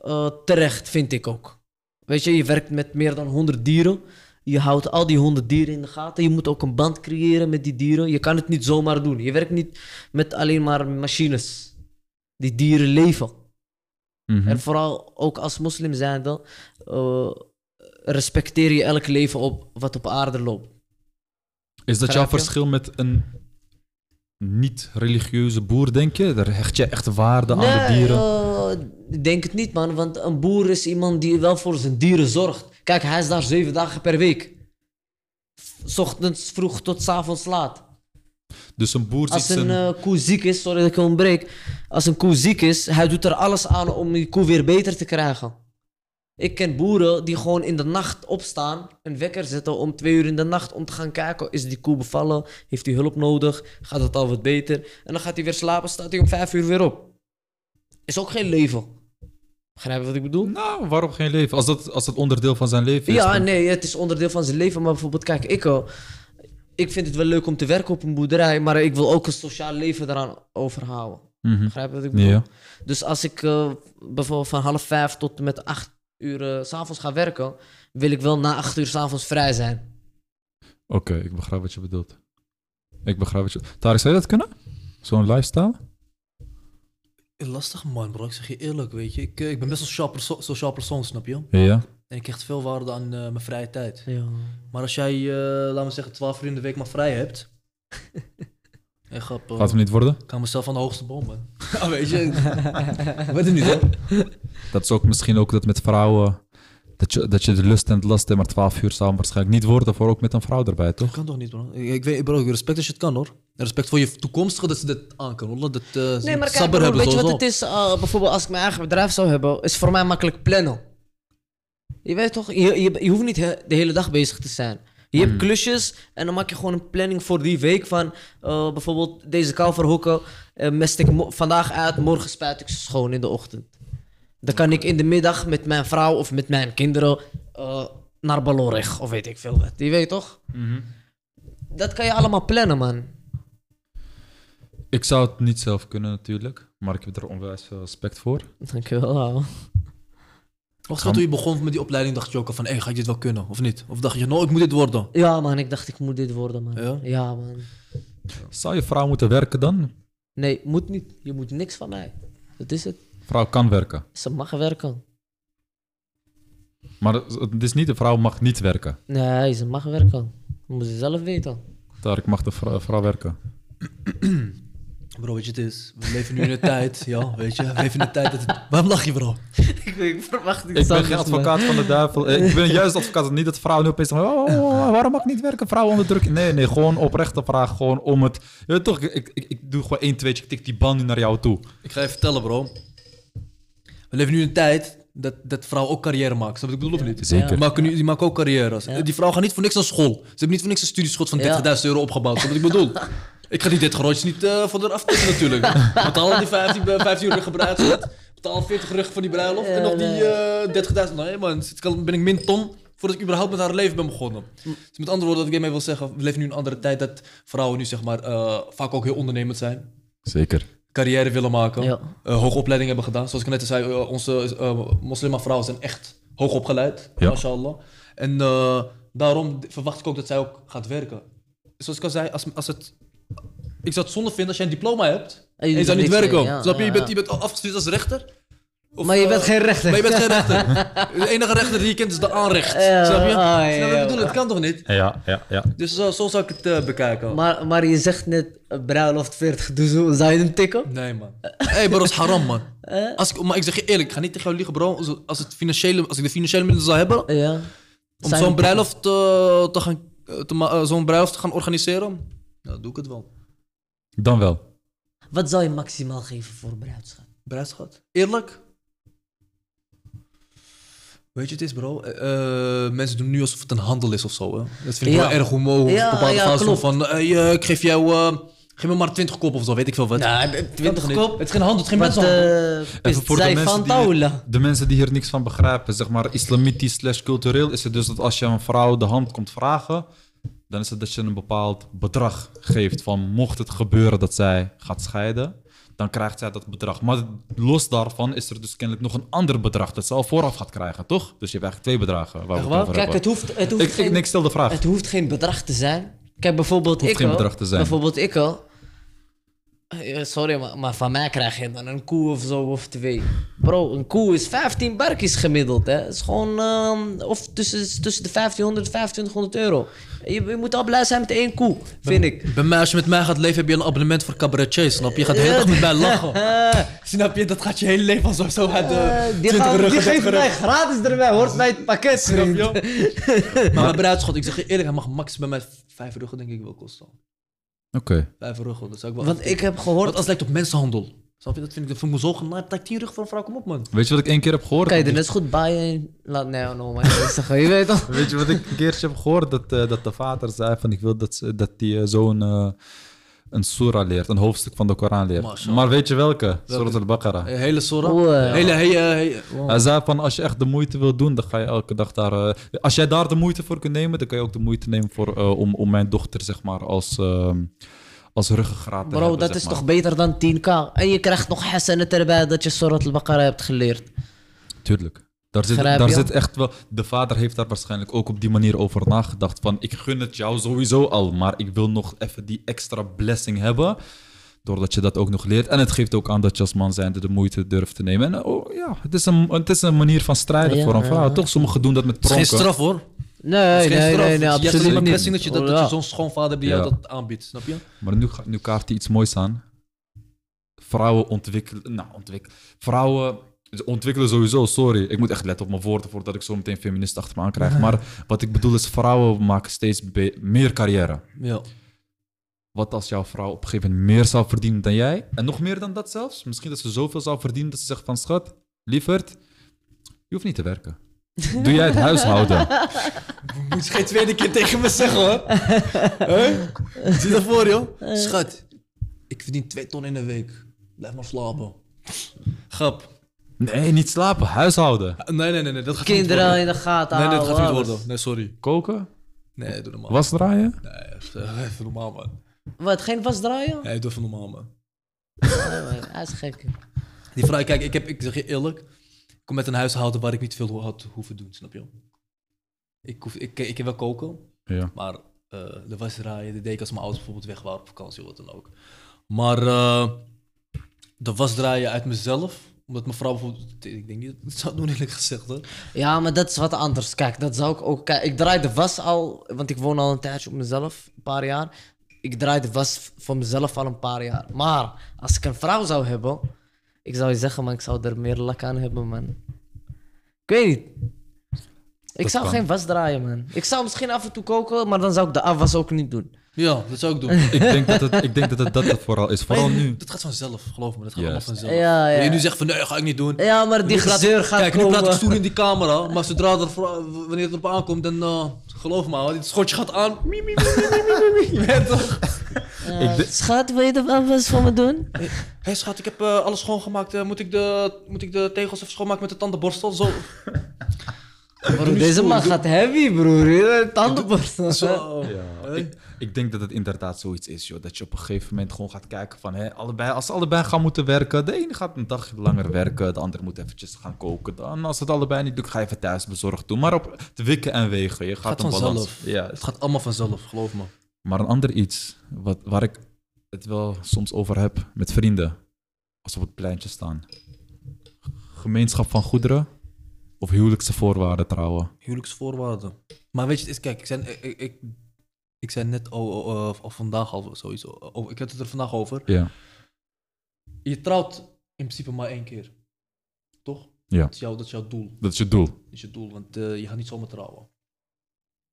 eh, terecht vind ik ook. Weet je, je werkt met meer dan 100 dieren. Je houdt al die 100 dieren in de gaten. Je moet ook een band creëren met die dieren. Je kan het niet zomaar doen. Je werkt niet met alleen maar machines. Die dieren leven. Mhm. En vooral ook als moslim zijnde eh, respecteer je elk leven op wat op aarde loopt. Is dat jouw verschil met een niet-religieuze boer, denk je? Daar hecht je echt waarde aan de dieren. eh, ik denk het niet, man. Want een boer is iemand die wel voor zijn dieren zorgt. Kijk, hij is daar zeven dagen per week. S ochtends vroeg tot 's avonds laat. Dus een boer Als een zijn... eh, koe ziek is, sorry dat ik ontbreek. Als een koe ziek is, hij doet er alles aan om die koe weer beter te krijgen. Ik ken boeren die gewoon in de nacht opstaan, een wekker zetten om twee uur in de nacht om te gaan kijken. Is die koe bevallen? Heeft hij hulp nodig? Gaat het al wat beter? En dan gaat hij weer slapen, staat hij om vijf uur weer op. Is ook geen leven. Begrijp je wat ik bedoel? Nou, waarom geen leven? Als dat, als dat onderdeel van zijn leven is. Ja, dan- nee, het is onderdeel van zijn leven. Maar bijvoorbeeld, kijk, ik, eh, ik vind het wel leuk om te werken op een boerderij, maar ik wil ook een sociaal leven eraan overhouden. Mhm. Begrijp je wat ik bedoel? Ja. Dus als ik eh, bijvoorbeeld van half vijf tot en met acht uur eh, s s'avonds ga werken, wil ik wel na acht uur s'avonds vrij zijn. Oké, ik begrijp wat je bedoelt. Ik begrijp wat je... Tarek, zou je dat kunnen? Zo'n lifestyle? Lastig man, bro. Ik zeg je eerlijk, weet je. Ik, eh, ik ben best wel sociaal, perso sociaal persoon, snap je? Ja. En ik hecht veel waarde aan eh, mijn vrije tijd. Ja. Maar als jij, eh laten we zeggen, 12 uur in de week maar vrij hebt. *laughs* Echt grap. eh, Gaat niet worden? Ik kan mezelf aan de hoogste boom, man. ja, *laughs* weet je. Weet het niet. Dat is ook misschien ook dat met vrouwen... Dat je, dat je de lust en het last hebt, maar 12 uur zou waarschijnlijk niet worden voor ook met een vrouw erbij, toch? Kan toch niet, bro? Ik, weet, bro, ik respect als je het kan, hoor. Respect voor je toekomstige dat ze dit aan kunnen, hoor. Dat, eh Nee, maar kijk, broer, hebben weet je wat het is? Uh, bijvoorbeeld als ik mijn eigen bedrijf zou hebben, is voor mij makkelijk plannen. Je weet toch, je, je, je hoeft niet he- de hele dag bezig te zijn. Je hebt klusjes en dan maak je gewoon een planning voor die week van eh, bijvoorbeeld deze kalverhoeken eh mest ik vandaag uit, morgen spuit ik ze schoon in de ochtend. Dan kan ik in de middag met mijn vrouw of met mijn kinderen eh, naar Baloreg of weet ik veel wat. Je weet toch? Dat kan je allemaal plannen, man. Ik zou het niet zelf kunnen natuurlijk, maar ik heb er onwijs veel respect voor. Dankjewel. Wacht, toen je begon met die opleiding, dacht je ook al van, hé, ga ik dit wel kunnen, of niet? Of dacht je, nou, ik moet dit worden? Ja, man, ik dacht ik moet dit worden, man. Ja? man. Zou je vrouw moeten werken dan? Nee, moet niet. Je moet niks van mij. Dat is het. Vrouw kan werken. Ze mag werken. Maar het is niet, de vrouw mag niet werken. Nee, ze mag werken. Dat moet ze zelf weten. Tarek mag de vrou- vrouw werken. *clears throat* Bro, weet je, het is, we leven nu in een tijd, ja, weet je, we leven in een tijd dat het... Waarom lach je, bro? *laughs* ik, ik verwacht niet Ik ben geen advocaat van de duivel. Ik ben juist advocaat. Niet dat vrouwen nu opeens zeggen, oh, oh, oh, waarom mag ik niet werken? Vrouwen onder druk. Nee, nee, gewoon oprechte vraag. Gewoon om het... Je weet toch, ik, ik, ik doe gewoon één, tweetje. Ik tik die bal nu naar jou toe. Ik ga je vertellen, bro. We leven nu in een tijd dat, dat vrouwen ook carrière maken. Snap je wat ik bedoel of niet? Zeker. Die maken, nu, die maken ook carrières. Ja. Die vrouwen gaan niet voor niks naar school. Ze hebben niet voor niks een studieschot van 30.000 Ja. euro opgebouwd. Snap wat ik bedoel? *laughs* Ik ga die dit grootjes niet eh, voor de aftikken natuurlijk. *laughs* Betaal die 15, eh, 15 euro gebruikt. Betaal 40 rug voor die bruiloft. en nog die nee. eh 30.000. Nee man, kan- ben ik min ton voordat ik überhaupt met haar leven ben begonnen. Dus met andere woorden, wat ik hiermee wil zeggen. We leven nu in een andere tijd dat vrouwen nu zeg maar eh, vaak ook heel ondernemend zijn. Zeker. Carrière willen maken. Ja. eh, hoge opleiding hebben gedaan. Zoals ik net al zei, eh, onze uh, moslimvrouwen zijn echt hoog opgeleid. Ja. Mashallah. En eh, daarom verwacht ik ook dat zij ook gaat werken. Zoals ik al zei, als, als het... Ik zou het zonde vinden als jij een diploma hebt En en je zou niet werken. ja, Snap je? ja, Je bent, je bent afgestudeerd als rechter. Of, Maar je eh, bent geen rechter. Maar je bent geen *laughs* rechter. De enige rechter die je kent is de aanrecht. Ja, Snap je? ja, Snap je wat ik ja. bedoel? Dat kan toch niet? Ja, ja, ja. Dus zo, zo zou ik het eh, bekijken. Maar, maar je zegt net, eh, bruiloft 40 doezoe, zou je hem tikken? Nee, man. Hé, hey, bro, dat is haram, man. *laughs* Als ik, maar ik zeg je eerlijk, ik ga niet tegen jou liegen, bro. Als, het financiële, als ik de financiële middelen zou hebben, Ja. om zo'n bruiloft eh, te gaan, eh, te eh, zo'n bruiloft te gaan organiseren, dan doe ik het wel. Dan wel. Wat zou je maximaal geven voor bruidschap? Bruidschat. Eerlijk? Weet je, het is bro. eh, eh, mensen doen nu alsof het een handel is of zo. Hè? Dat vind ik Ja. wel erg homo. Ja, bepaalde ja, klopt. van, hey, eh, ik geef jou, eh, geef me maar 20 kop of zo, weet ik veel wat. Nou, Kan 20 toch niet? kop. Het is geen handel, het is geen Wat mensenhandel. uh, voor de zij mensen, van die, Taula. de mensen die hier niks van begrijpen, zeg maar islamitisch slash cultureel, is het dus dat als je een vrouw de hand komt vragen, dan is het dat je een bepaald bedrag geeft van mocht het gebeuren dat zij gaat scheiden, dan krijgt zij dat bedrag. Maar los daarvan is er dus kennelijk nog een ander bedrag dat ze al vooraf gaat krijgen, toch? Dus je hebt eigenlijk twee bedragen waar we het over Kijk, het hoeft, het hoeft Ik, ik, geen... ik stel de vraag. Het hoeft geen bedrag te zijn. Kijk, bijvoorbeeld Hoeft ik geen al- bedrag te zijn. Bijvoorbeeld ik al. Eh, Sorry, maar, maar van mij krijg je dan een koe of zo of twee. Bro, een koe is 15 barkjes gemiddeld. Hè. Het is gewoon ehm, of tussen, tussen de 1500 en 2500 euro. Je, je moet al blij zijn met één koe, vind ik. Bij mij, als je met mij gaat leven, heb je een abonnement voor cabaretier, snap je? Je gaat de hele dag met mij *laughs* lachen. *laughs* snap je? Dat gaat je hele leven al zo, zo uit de Eh, die 20 gaan, ruggen, die 30 geven mij gratis erbij, hoort bij het pakket, Snap je? Maar *laughs* mijn bruidschot, ik zeg je eerlijk, hij mag max bij mij 5 ruggen denk ik wel kosten. Oké. 5 ruggen, dat zou ik wel... Want ik heb gehoord... als het lijkt op mensenhandel. Snap je? Dat vind ik, dat vind ik me zo genaaid. Dat ik 10 ruggen voor een vrouw, kom op man. Weet je wat ik één keer heb gehoord? Er net zo goed bij laat... Nee, no, maar je weet toch? Weet je wat ik een keertje heb gehoord? Dat, eh, dat de vader zei van ik wil dat, ze- dat die eh, zoon eh, een surah leert, een hoofdstuk van de Koran leert. Mashallah. Maar weet je welke? Surat al-Baqarah. Een hele ja. Hele, hele, hele- Hij zei van als je echt de moeite wil doen, dan ga je elke dag daar... eh, als jij daar de moeite voor kunt nemen, dan kan je ook de moeite nemen voor, eh, om, om mijn dochter zeg maar als, ehm als ruggengraat te Bro, hebben, dat is maar. toch beter dan 10k? En je krijgt nog hasanet erbij dat je Surat al-Baqarah hebt geleerd. Tuurlijk. Daar zit, daar zit echt wel... De vader heeft daar waarschijnlijk ook op die manier over nagedacht. Van, ik gun het jou sowieso al, maar ik wil nog even die extra blessing hebben. Doordat je dat ook nog leert. En het geeft ook aan dat je als man zijnde de moeite durft te nemen. En oh, ja, het is, een, het is een manier van strijden Ja, voor een vrouw. ja. Toch? Sommigen doen dat met Het is geen pronken. straf hoor. Nee, nee, straf. nee, nee, Je hebt alleen absoluut niet. blessing dat je, dat, je zo'n schoonvader die jou dat aanbiedt. Snap je? Maar nu, nu kaart hij iets moois aan. Vrouwen ontwikkelen... Nou, ontwikkelen... Vrouwen ontwikkelen sowieso, sorry. Ik moet echt letten op mijn woorden voordat ik zo meteen feminist achter me aan krijg. Maar wat ik bedoel is, vrouwen maken steeds meer carrière. Ja. Wat als jouw vrouw op een gegeven moment meer zou verdienen dan jij? En nog meer dan dat zelfs? Misschien dat ze zoveel zou verdienen dat ze zegt van... Schat, lieverd, je hoeft niet te werken. Doe jij het *laughs* huishouden? Moet je geen tweede keer tegen me zeggen hoor. Huh? Zie dat voor joh? Schat, ik verdien twee ton in de week. Blijf maar slapen. Grap. Nee, niet slapen. Huishouden. Nee, nee, nee, nee dat gaat niet Kinderen in de gaten Nee, nee, houden. dat gaat niet worden. Nee, sorry. Koken? Nee, doe normaal. Was draaien? Nee, even, *laughs* even normaal man. Wat, geen wasdraaien? Nee, doe even normaal man. Nee, man, Hij is gek. Die vrouw, kijk, ik, heb, ik zeg je eerlijk. Ik kom met een huishouden waar ik niet veel had hoeven doen, snap je? Ik, hoef, ik, ik kan wel koken, Ja. maar eh, de wasdraaien, de deed ik als mijn ouders bijvoorbeeld weg waren op vakantie of wat dan ook. Maar eh, de wasdraaien uit mezelf, omdat mijn vrouw bijvoorbeeld, ik denk niet dat het zou doen eerlijk gezegd hoor. Ja, maar dat is wat anders. Kijk, dat zou ik ook... Kijk, ik draai de was al... Want ik woon al een tijdje op mezelf, een paar jaar. Ik draai de was voor mezelf al een paar jaar. Maar als ik een vrouw zou hebben... Ik zou je zeggen, man, ik zou er meer lak aan hebben, man. Ik weet niet. Ik Dat zou kan. geen was draaien, man. Ik zou misschien af en toe koken, maar dan zou ik de afwas ook niet doen. Ja, dat zou ik doen. *laughs* Ik denk dat het, ik denk dat, het dat het vooral is. Vooral Nee, nu. Dat gaat vanzelf, geloof me. Dat gaat allemaal vanzelf. Ja, ja. Je nu zegt van, nee, ga ik niet doen. Ja, maar die gezeur gaat Kijk, nu praat ik stoer in die camera, maar zodra er, wanneer het erop aankomt, dan eh, geloof me, dit schotje gaat aan. *laughs* Mie, mie, mie, mie, mie, mie, mie. *laughs* Je toch? Ik Schat, wil je er wat voor me doen? Hé hey, schat, ik heb eh, alles schoongemaakt. Eh, moet, ik de, moet ik de tegels even schoonmaken met de tandenborstel? Zo. Bro, deze man gaat heavy, broer. Tandenborstel. Zo. Ja. Ik, ik denk dat het inderdaad zoiets is, joh. Dat je op een gegeven moment gewoon gaat kijken van... Hè, allebei, als ze allebei gaan moeten werken... De ene gaat een dag langer werken, de ander moet eventjes gaan koken. Dan als het allebei niet lukt, ga je even thuis bezorgd doen. Maar op het wikken en wegen, je gaat, Gaat een balans... vanzelf. Ja, Het gaat allemaal vanzelf, geloof me. Maar een ander iets, wat, waar ik het wel soms over heb met vrienden, als we op het pleintje staan. Gemeenschap van goederen of huwelijkse voorwaarden trouwen. Huwelijksvoorwaarden. Maar weet je, het is, kijk, ik ik, ik, ik zei net oh, oh, oh, of vandaag al sowieso. Oh, ik had het er vandaag over. Ja, Je trouwt in principe maar één keer. Toch? Ja. Dat is, jouw, dat is jouw doel. dat is je doel. Dat is je doel, want eh, je gaat niet zomaar trouwen.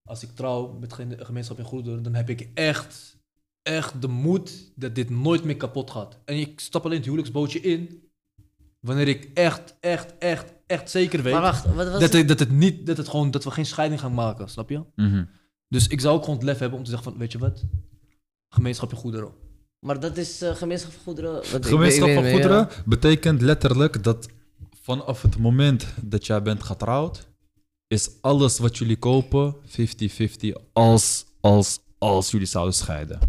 Als ik trouw met geen gemeenschap in goederen, dan heb ik echt, echt de moed dat dit nooit meer kapot gaat. En ik stap alleen het huwelijksbootje in wanneer ik echt, echt, echt, echt zeker weet Maar wacht, wat was dat, het, dat het niet, dat het gewoon, dat we geen scheiding gaan maken, snap je? Mhm. Dus ik zou ook gewoon het lef hebben om te zeggen van, weet je wat? Gemeenschap in goederen. Maar dat is eh, gemeenschap van goederen. want ik- Gemeenschap ik van goederen betekent letterlijk dat vanaf het moment dat jij bent getrouwd, is alles wat jullie kopen 50-50 als, als, als jullie zouden scheiden. ja.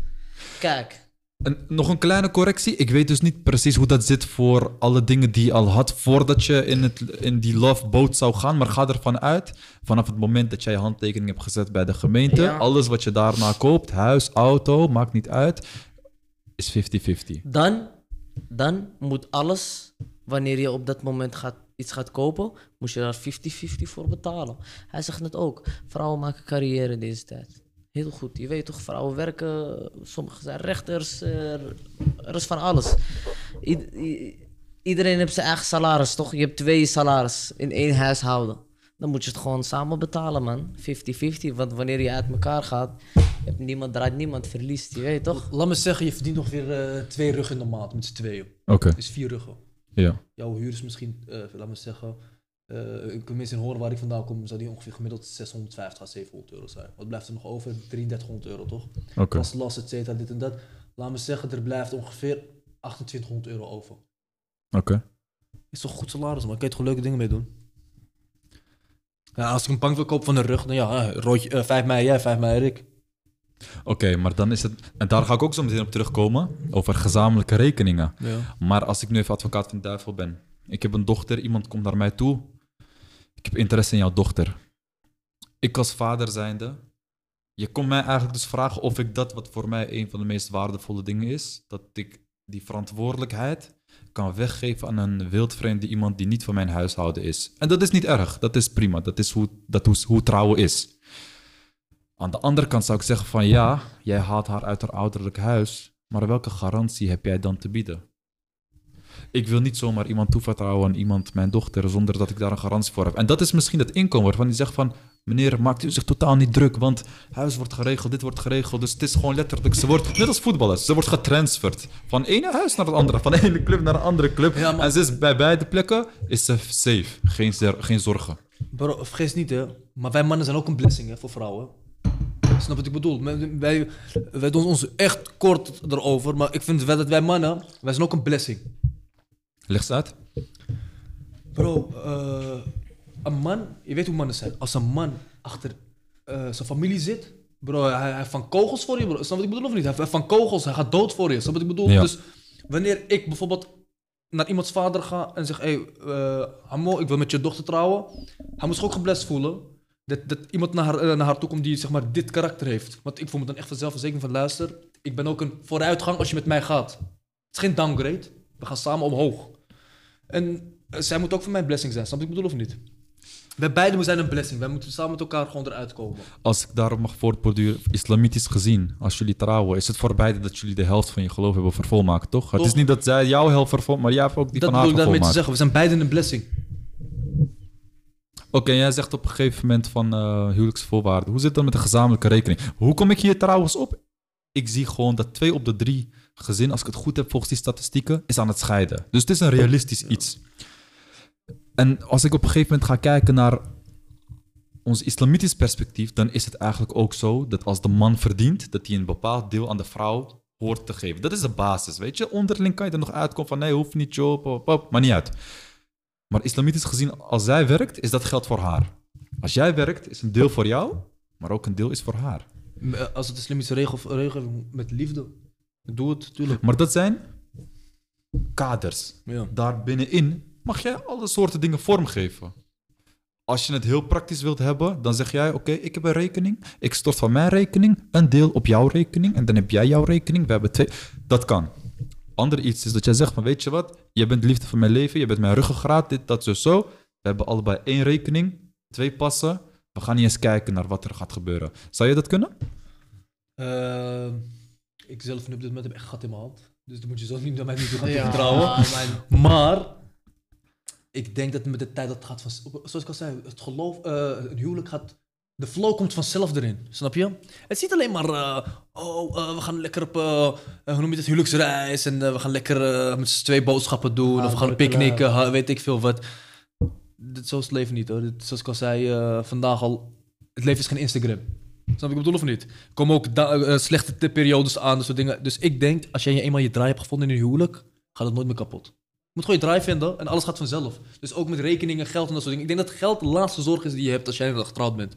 Kijk, En nog een kleine correctie. Ik weet dus niet precies hoe dat zit voor alle dingen die je al had voordat je in, het, in die love boat zou gaan. Maar ga ervan uit, vanaf het moment dat jij je handtekening hebt gezet bij de gemeente, Ja. alles wat je daarna koopt, huis, auto, maakt niet uit, is 50-50. dan, dan moet alles, wanneer je op dat moment gaat, iets gaat kopen, moet je daar 50-50 voor betalen. Hij zegt het ook, vrouwen maken carrière in deze tijd. Heel goed, je weet toch, vrouwen werken, sommigen zijn rechters, eh, er is van alles. Iedereen heeft zijn eigen salaris, toch? Je hebt twee salaris in één huishouden. Dan moet je het gewoon samen betalen, man. 50-50, want wanneer je uit elkaar gaat, hebt niemand, draait niemand, verliest, je weet toch? Laat me zeggen, je verdient ongeveer eh, twee ruggen in de maand met z'n tweeën. Oké, Dat is vier ruggen. ja. Jouw huur is misschien, eh laat me zeggen, ik kan mensen horen waar ik vandaan kom, zou die ongeveer gemiddeld 650 à 700 euro zijn. Wat blijft er nog over? 3300 euro toch? Oké. Last, et cetera, dit en dat. Laat me zeggen, er blijft ongeveer 2800 euro over. Oké. Is toch goed salaris, man? Kan je toch leuke dingen mee doen? Ja, als ik een bank wil kopen van de rug, dan ja, eh, roodje, eh, 5 mei jij, 5 mei Rick. Oké, maar dan is het. En daar ga ik ook zo meteen op terugkomen. Over gezamenlijke rekeningen. Ja. Maar als ik nu even advocaat van de duivel ben. Ik heb een dochter, iemand komt naar mij toe. Ik heb interesse in jouw dochter. Ik als vader zijnde. Je kon mij eigenlijk dus vragen of ik dat wat voor mij een van de meest waardevolle dingen is. Dat ik die verantwoordelijkheid kan weggeven aan een wildvreemde iemand die niet van mijn huishouden is. En dat is niet erg, dat is prima. Dat is hoe, dat hoe trouwen is. Aan de andere kant zou ik zeggen van ja, jij haalt haar uit haar ouderlijk huis. Maar welke garantie heb jij dan te bieden? Ik wil niet zomaar iemand toevertrouwen aan iemand, mijn dochter, zonder dat ik daar een garantie voor heb. En dat is misschien het inkomen waarvan die zegt van... Meneer, maakt u zich totaal niet druk, want huis wordt geregeld, dit wordt geregeld. Dus het is gewoon letterlijk, ze wordt, net als voetballers, ze wordt getransferd. Van ene huis naar het andere, van de ene club naar een andere club. Ja, maar- En ze is bij beide plekken is ze safe, geen, geen zorgen. Bro, vergeet niet hè, maar wij mannen zijn ook een blessing hè, voor vrouwen. Snap wat ik bedoel? Wij, wij, wij doen ons echt kort erover, maar ik vind wel dat wij mannen, wij zijn ook een blessing. Leg ze uit. Bro, eh, een man, je weet hoe mannen zijn. Als een man achter eh, zijn familie zit, bro, hij, hij heeft van kogels voor je, bro. Snap wat ik bedoel of niet? Hij heeft van kogels, hij gaat dood voor je. Snap wat ik bedoel? Ja. Dus wanneer ik bijvoorbeeld naar iemands vader ga en zeg, hé, hey, eh, Hamo, ik wil met je dochter trouwen. Hij moet zich ook geblest voelen. Dat, dat iemand naar haar, naar haar toe komt die zeg maar dit karakter heeft. Want ik voel me dan echt vanzelfverzekerd van, luister, ik ben ook een vooruitgang als je met mij gaat. Het is geen downgrade. We gaan samen omhoog. En eh, zij moet ook voor mij een blessing zijn, snap je ik bedoel of niet? Wij beiden zijn een blessing. Wij moeten samen met elkaar gewoon eruit komen. Als ik daarop mag voortborduren, islamitisch gezien, als jullie trouwen, is het voor beide dat jullie de helft van je geloof hebben vervolmaakt, toch? Het is niet dat zij jouw helft vervolmaakt, maar jij hebt ook die dat van haar bedoel ik daarmee te zeggen. We zijn beiden een blessing. Oké, jij zegt op een gegeven moment van eh, huwelijksvoorwaarden. Hoe zit het dan met de gezamenlijke rekening? Hoe kom ik hier trouwens op? ik zie gewoon dat twee op de drie gezinnen, als ik het goed heb volgens die statistieken, is aan het scheiden. Dus het is een realistisch iets. En als ik op een gegeven moment ga kijken naar ons islamitisch perspectief, dan is het eigenlijk ook zo dat als de man verdient, dat hij een bepaald deel aan de vrouw hoort te geven. Dat is de basis, weet je. Onderling kan je er nog uitkomen van nee, hoeft niet, joh, pop, pop, maar niet uit. Maar islamitisch gezien, als zij werkt, is dat geld voor haar. Als jij werkt, is een deel voor jou, maar ook een deel is voor haar. Eh, Als het islamitische regel, regel met liefde. Doe het, tuurlijk. Maar dat zijn kaders. Ja. Daar binnenin mag jij alle soorten dingen vormgeven. Als je het heel praktisch wilt hebben, dan zeg jij: Oké, ik heb een rekening. Ik stort van mijn rekening een deel op jouw rekening. En dan heb jij jouw rekening. We hebben twee. Dat kan. Ander iets is dat jij zegt: van, Weet je wat? Je bent de liefde van mijn leven. Je bent mijn ruggengraat. Dit, dat, zo, zo. We hebben allebei één rekening. Twee passen. We gaan niet eens kijken naar wat er gaat gebeuren. Zou je dat kunnen? Eh, ik zelf nu op dit moment heb echt gat in mijn hand. Dus dan moet je zo niet naar mij niet toe gaan Ja, vertrouwen. man. Maar ik denk dat met de tijd dat het gaat van... Zoals ik al zei, het geloof, eh een huwelijk gaat... De flow komt vanzelf erin, snap je? Het is niet alleen maar... eh, oh, eh, we gaan lekker op... hoe noem je het? Huwelijksreis. En we gaan lekker met z'n twee boodschappen doen. Ah, of we gaan picknicken, weet ik veel wat. Dit, zo is het leven niet hoor. Dit, zoals ik al zei vandaag al... Het leven is geen Instagram. Snap je ik bedoel of niet? Er komen ook da- eh, slechte t- periodes aan, dat soort dingen. Dus ik denk, als jij eenmaal je draai hebt gevonden in een huwelijk, gaat het nooit meer kapot. Je moet gewoon je draai vinden en alles gaat vanzelf. Dus ook met rekeningen, geld en dat soort dingen. Ik denk dat geld de laatste zorg is die je hebt als jij getrouwd bent.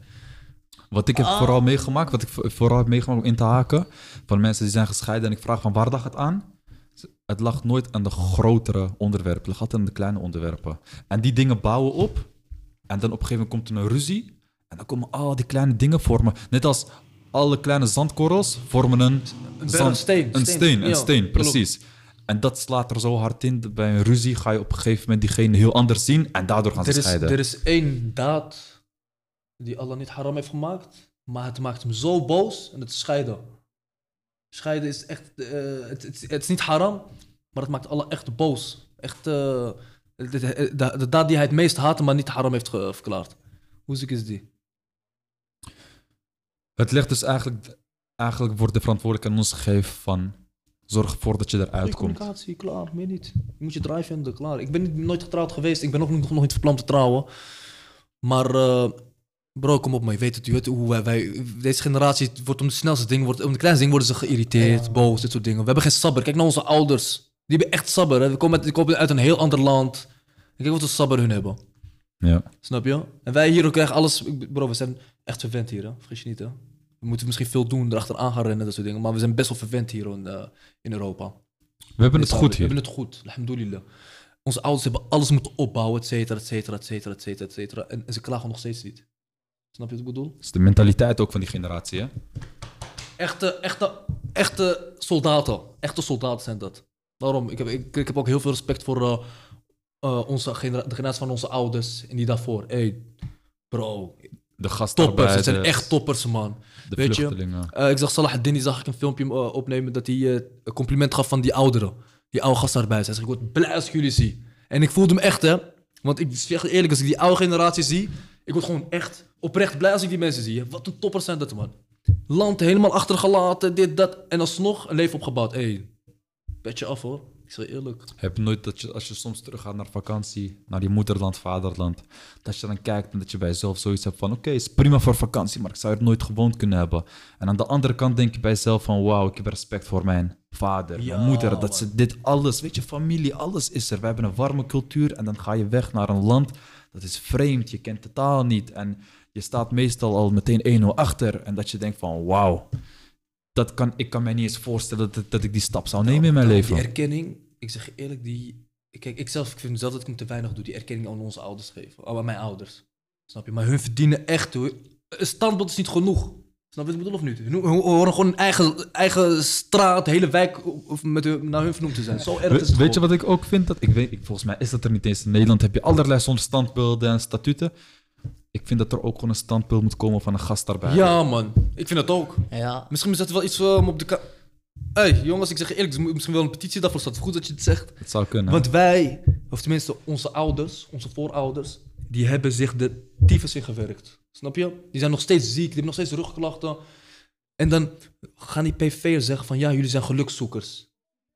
Wat ik heb vooral meegemaakt, wat ik vo- vooral heb meegemaakt om in te haken, van mensen die zijn gescheiden en ik vraag van waar lag het aan? Het lag nooit aan de grotere onderwerpen, het lag altijd aan de kleine onderwerpen. En die dingen bouwen op en dan op een gegeven moment komt er een ruzie en dan komen al die kleine dingen vormen. Net als alle kleine zandkorrels vormen een, Een zand- steen, Een steen. steen, een Ja, steen, klopt. precies. En dat slaat er zo hard in. Bij een ruzie ga je op een gegeven moment diegene heel anders zien en daardoor gaan ze Er is, scheiden. er is één daad die Allah niet haram heeft gemaakt, maar het maakt hem zo boos en het is scheiden. Scheiden is echt, eh, het, het, het is niet haram, maar het maakt Allah echt boos. Echt, eh, de, de, de, de daad die hij het meest haatte, maar niet haram heeft verklaard. Hoe ziek is die? Het ligt dus eigenlijk, eigenlijk wordt de verantwoordelijkheid aan ons gegeven van zorg ervoor dat je eruit komt. communicatie, klaar, meer niet. Je moet je drive vinden, klaar. Ik ben niet- nooit getrouwd geweest, ik ben ook nog, nog niet van plan te trouwen. Maar eh, bro, kom op, maar je weet het, je weet hoe wij, wij, deze generatie wordt om de snelste dingen, wordt, om de kleinste dingen worden ze geïrriteerd, boos, dit soort dingen. We hebben geen sabber. Kijk naar onze ouders. Die hebben echt sabber. Hè. Die, komen uit, die komen uit een heel ander land. Kijk wat voor sabber hun hebben. Ja. Snap je? En wij hier ook krijgen alles. Bro, we zijn echt verwend hier, hè? vergis je niet. Hè? We moeten misschien veel doen, erachteraan gaan rennen, dat soort dingen. Maar we zijn best wel verwend hier in, eh, in Europa. We hebben het goed We hier. hebben het goed, alhamdulillah. Onze ouders hebben alles moeten opbouwen, et cetera, et cetera, et cetera, et cetera, et cetera. En, en ze klagen nog steeds niet. Snap je wat ik bedoel? Dat is de mentaliteit ook van die generatie, hè? Echte, echte, echte soldaten. Echte soldaten zijn dat. Daarom, ik heb, ik, ik heb ook heel veel respect voor eh, eh, onze genera- de generatie van onze ouders en die daarvoor. Hey, bro, De gastarbeiders. toppers. Het zijn echt toppers, man. De weet je? vluchtelingen. Eh, ik zag Salah Dini zag ik een filmpje eh, opnemen dat hij een compliment gaf van die ouderen. Die oude gastarbeiders. Hij zegt, ik word blij als ik jullie zie. En ik voelde hem echt, hè. Want ik zeg je eerlijk, als ik die oude generatie zie, ik word gewoon echt oprecht blij als ik die mensen zie. hè. Wat een toppers zijn dat, man. Land helemaal achtergelaten, dit, dat. En alsnog een leven opgebouwd. Hé, hey, petje af, hoor. Zeg eerlijk. Heb je nooit dat je, als je soms teruggaat naar vakantie, naar je moederland, vaderland, dat je dan kijkt en dat je bij jezelf zoiets hebt van: oké, is prima voor vakantie, maar ik zou het nooit gewoond kunnen hebben. En aan de andere kant denk je bij jezelf van: wauw, ik heb respect voor mijn vader, Ja, mijn moeder, dat man. ze dit alles, weet je, familie, alles is er. We hebben een warme cultuur en dan ga je weg naar een land dat is vreemd, je kent de taal niet en je staat meestal al meteen 1-0 achter en dat je denkt van: wauw. Dat kan, ik kan mij niet eens voorstellen dat, dat ik die stap zou nemen in mijn Nou, leven. Die erkenning, ik zeg je eerlijk, die... Kijk, ik zelf ik vind zelf dat ik hem te weinig doe, die erkenning aan onze ouders geven. Aan mijn ouders. Snap je? Maar hun verdienen echt... hoor. Een standbeeld is niet genoeg. Snap je wat ik bedoel of niet? Hun horen gewoon een eigen, eigen straat, hele wijk met hun, naar hun vernoemd te zijn. Zo erg is het weet je wat ik ook vind? Dat, ik weet, ik, volgens mij is dat er niet eens. In Nederland heb je allerlei soms standbeelden en statuten. Ik vind dat er ook gewoon een standbeeld moet komen van een gastarbeider. Ja, man. Ik vind dat ook. Ja. Misschien is dat wel iets om op de... ka- hey, jongens, ik zeg je eerlijk, er moet misschien wel een petitie daarvoor staat. Goed dat je het zegt. Het zou kunnen. Want wij, of tenminste onze ouders, onze voorouders, die hebben zich de tyfus in gewerkt. Snap je? Die zijn nog steeds ziek, die hebben nog steeds rugklachten. En dan gaan die PV'ers zeggen van ja, jullie zijn gelukszoekers.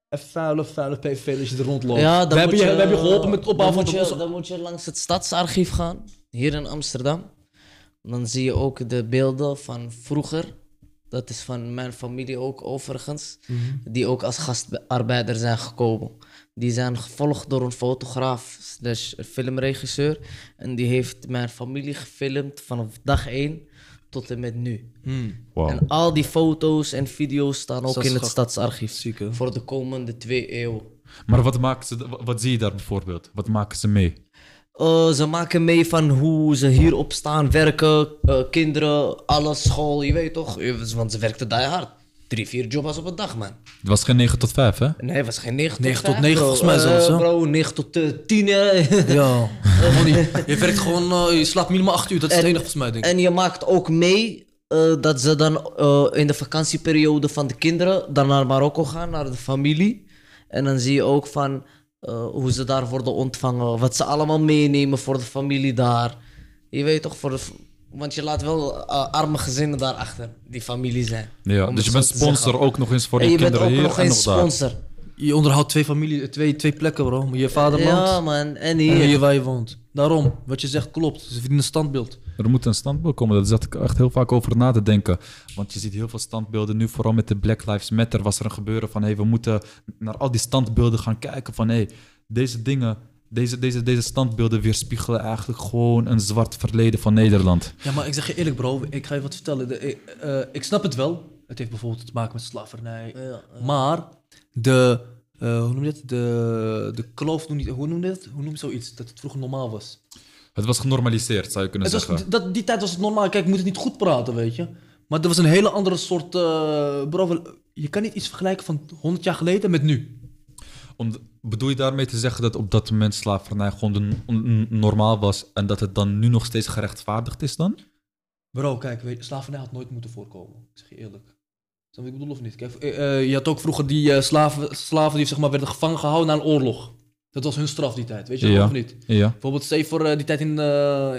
En vuile, vuile PV'ers als je er rondloopt. Ja, dan we, hebben moet je, je, we hebben je geholpen met het opbouwen van de je. Dan moet je langs het stadsarchief gaan, hier in Amsterdam. Dan zie je ook de beelden van vroeger. Dat is van mijn familie ook overigens. Mhm. Die ook als gastarbeider zijn gekomen. Die zijn gevolgd door een fotograaf slash filmregisseur. En die heeft mijn familie gefilmd vanaf dag 1 tot en met nu. Hmm. Wauw. En al die foto's en video's staan ook in het Stadsarchief. stadsarchief. Ziek, hè? Voor de komende twee eeuwen. Maar wat, maken ze, wat zie je daar bijvoorbeeld? Wat maken ze mee? Eh, ze maken mee van hoe ze hier op staan, werken, eh, kinderen, alles, school, je weet toch? Want ze werkten daar hard. Drie, vier jobs op een dag, man. Het was geen 9 tot 5, hè? Nee, het was geen 9 tot 9 tot 5, 9 bro. volgens mij Eh, zelfs, hè? Bro, 9 tot eh, 10, hè. *laughs* Ja. Je werkt gewoon, eh, je slaapt minimaal 8 uur. Dat is het En- enige volgens mij, denk ik. En je maakt ook mee eh, dat ze dan eh, in de vakantieperiode van de kinderen dan naar Marokko gaan, naar de familie. En dan zie je ook van eh, hoe ze daar worden ontvangen, wat ze allemaal meenemen voor de familie daar. Je weet toch, voor de, want je laat wel eh, arme gezinnen daarachter, die familie zijn. Ja, dus je bent sponsor ook nog eens voor en je, je bent kinderen ook hier nog en eens nog daar. sponsor. Je onderhoudt twee, familie, twee, twee plekken, bro. Je vaderland Ja, man. En en hier. hier waar je woont. Daarom, wat je zegt klopt. Ze verdienen een standbeeld. Er moet een standbeeld komen. Daar zat ik echt heel vaak over na te denken. Want je ziet heel veel standbeelden. Nu vooral met de Black Lives Matter was er een gebeuren van... Hey, we moeten naar al die standbeelden gaan kijken van... Hey, deze dingen, deze, deze, deze standbeelden weerspiegelen eigenlijk gewoon een zwart verleden van Nederland. Ja, maar ik zeg je eerlijk, bro. Ik ga je wat vertellen. De, ik, eh, ik snap het wel. Het heeft bijvoorbeeld te maken met slavernij. Ja, ja. Maar de, eh, hoe noem je het? De, de kloof, hoe noem je het? Hoe noem je zoiets? Dat het vroeger normaal was. Het was genormaliseerd, zou je kunnen Het was, zeggen. dat, die tijd was het normaal. Kijk, ik moet het niet goed praten, weet je. Maar er was een hele andere soort... eh, bro, je kan niet iets vergelijken van 100 jaar geleden met nu. Om, bedoel je daarmee te zeggen dat op dat moment slavernij gewoon de n- n- normaal was... en dat het dan nu nog steeds gerechtvaardigd is dan? Bro, kijk, weet, slavernij had nooit moeten voorkomen. Ik zeg je eerlijk. Snap ik bedoel of niet? Kijk, eh, eh, je had ook vroeger die eh, slaven, slaven die zeg maar, werden gevangen gehouden na een oorlog. Dat was hun straf die tijd, weet je Ja. of niet? Ja. Bijvoorbeeld, stel voor die tijd in,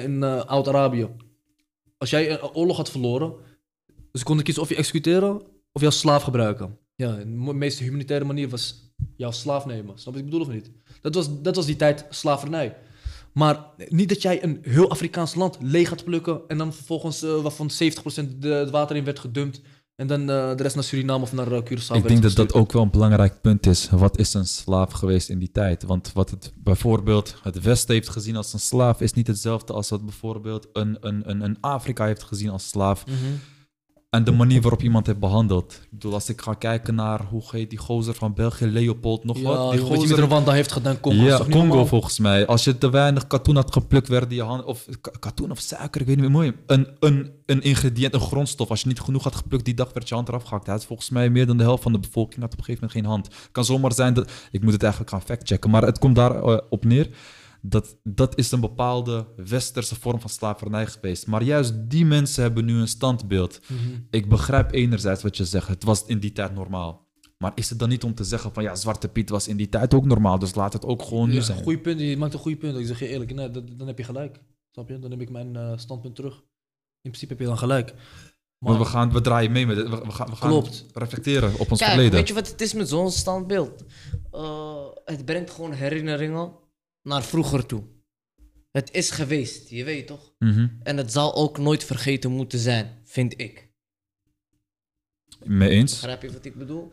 in Oud-Arabië. Als jij een oorlog had verloren, ze konden kiezen of je executeren of je als slaaf gebruiken. Ja, de meest humanitaire manier was jou als slaaf nemen. Snap je wat ik bedoel of niet? Dat was, dat was die tijd slavernij. Maar niet dat jij een heel Afrikaans land leeg gaat plukken en dan vervolgens eh, waarvan 70% de, het water in werd gedumpt en dan eh, de rest naar Suriname of naar uh, Curaçao Ik denk dat dat ook wel een belangrijk punt is. Wat is een slaaf geweest in die tijd? Want wat het bijvoorbeeld het Westen heeft gezien als een slaaf, is niet hetzelfde als wat bijvoorbeeld een, een, een, een Afrika heeft gezien als slaaf. Mhm. En de manier waarop iemand heeft behandeld. Ik bedoel, als ik ga kijken naar hoe heet die gozer van België, Leopold, nog Ja, wat. Die wat je met Rwanda heeft gedaan, Congo. is ja, Congo normaal? volgens mij. Als je te weinig katoen had geplukt, werden die handen... Of ka- katoen of suiker, ik weet niet meer. Mooi. Een, een, een ingrediënt, een grondstof. Als je niet genoeg had geplukt, die dag werd je hand eraf gehakt. Hij had volgens mij meer dan de helft van de bevolking had op een gegeven moment geen hand. kan zomaar zijn dat... Ik moet het eigenlijk gaan factchecken. Maar het komt daarop op neer. Dat, dat is een bepaalde westerse vorm van slavernij geweest. Maar juist die mensen hebben nu een standbeeld. Mhm. Ik begrijp enerzijds wat je zegt. Het was in die tijd normaal. Maar is het dan niet om te zeggen van ja, Zwarte Piet was in die tijd ook normaal, dus laat het ook gewoon nu Ja, zijn. Goeie punt, je maakt een goede punt. Ik zeg je eerlijk, nee, dat, dan heb je gelijk. Snap je? Dan heb ik mijn eh, standpunt terug. In principe heb je dan gelijk. Want we, gaan, we draaien mee met het. We, we gaan, we gaan Klopt. reflecteren op ons Kijk, verleden. weet je wat het is met zo'n standbeeld? Eh, het brengt gewoon herinneringen naar vroeger toe. Het is geweest, je weet toch? Mhm. En het zal ook nooit vergeten moeten zijn, vind ik. Mee eens. Begrijp je wat ik bedoel?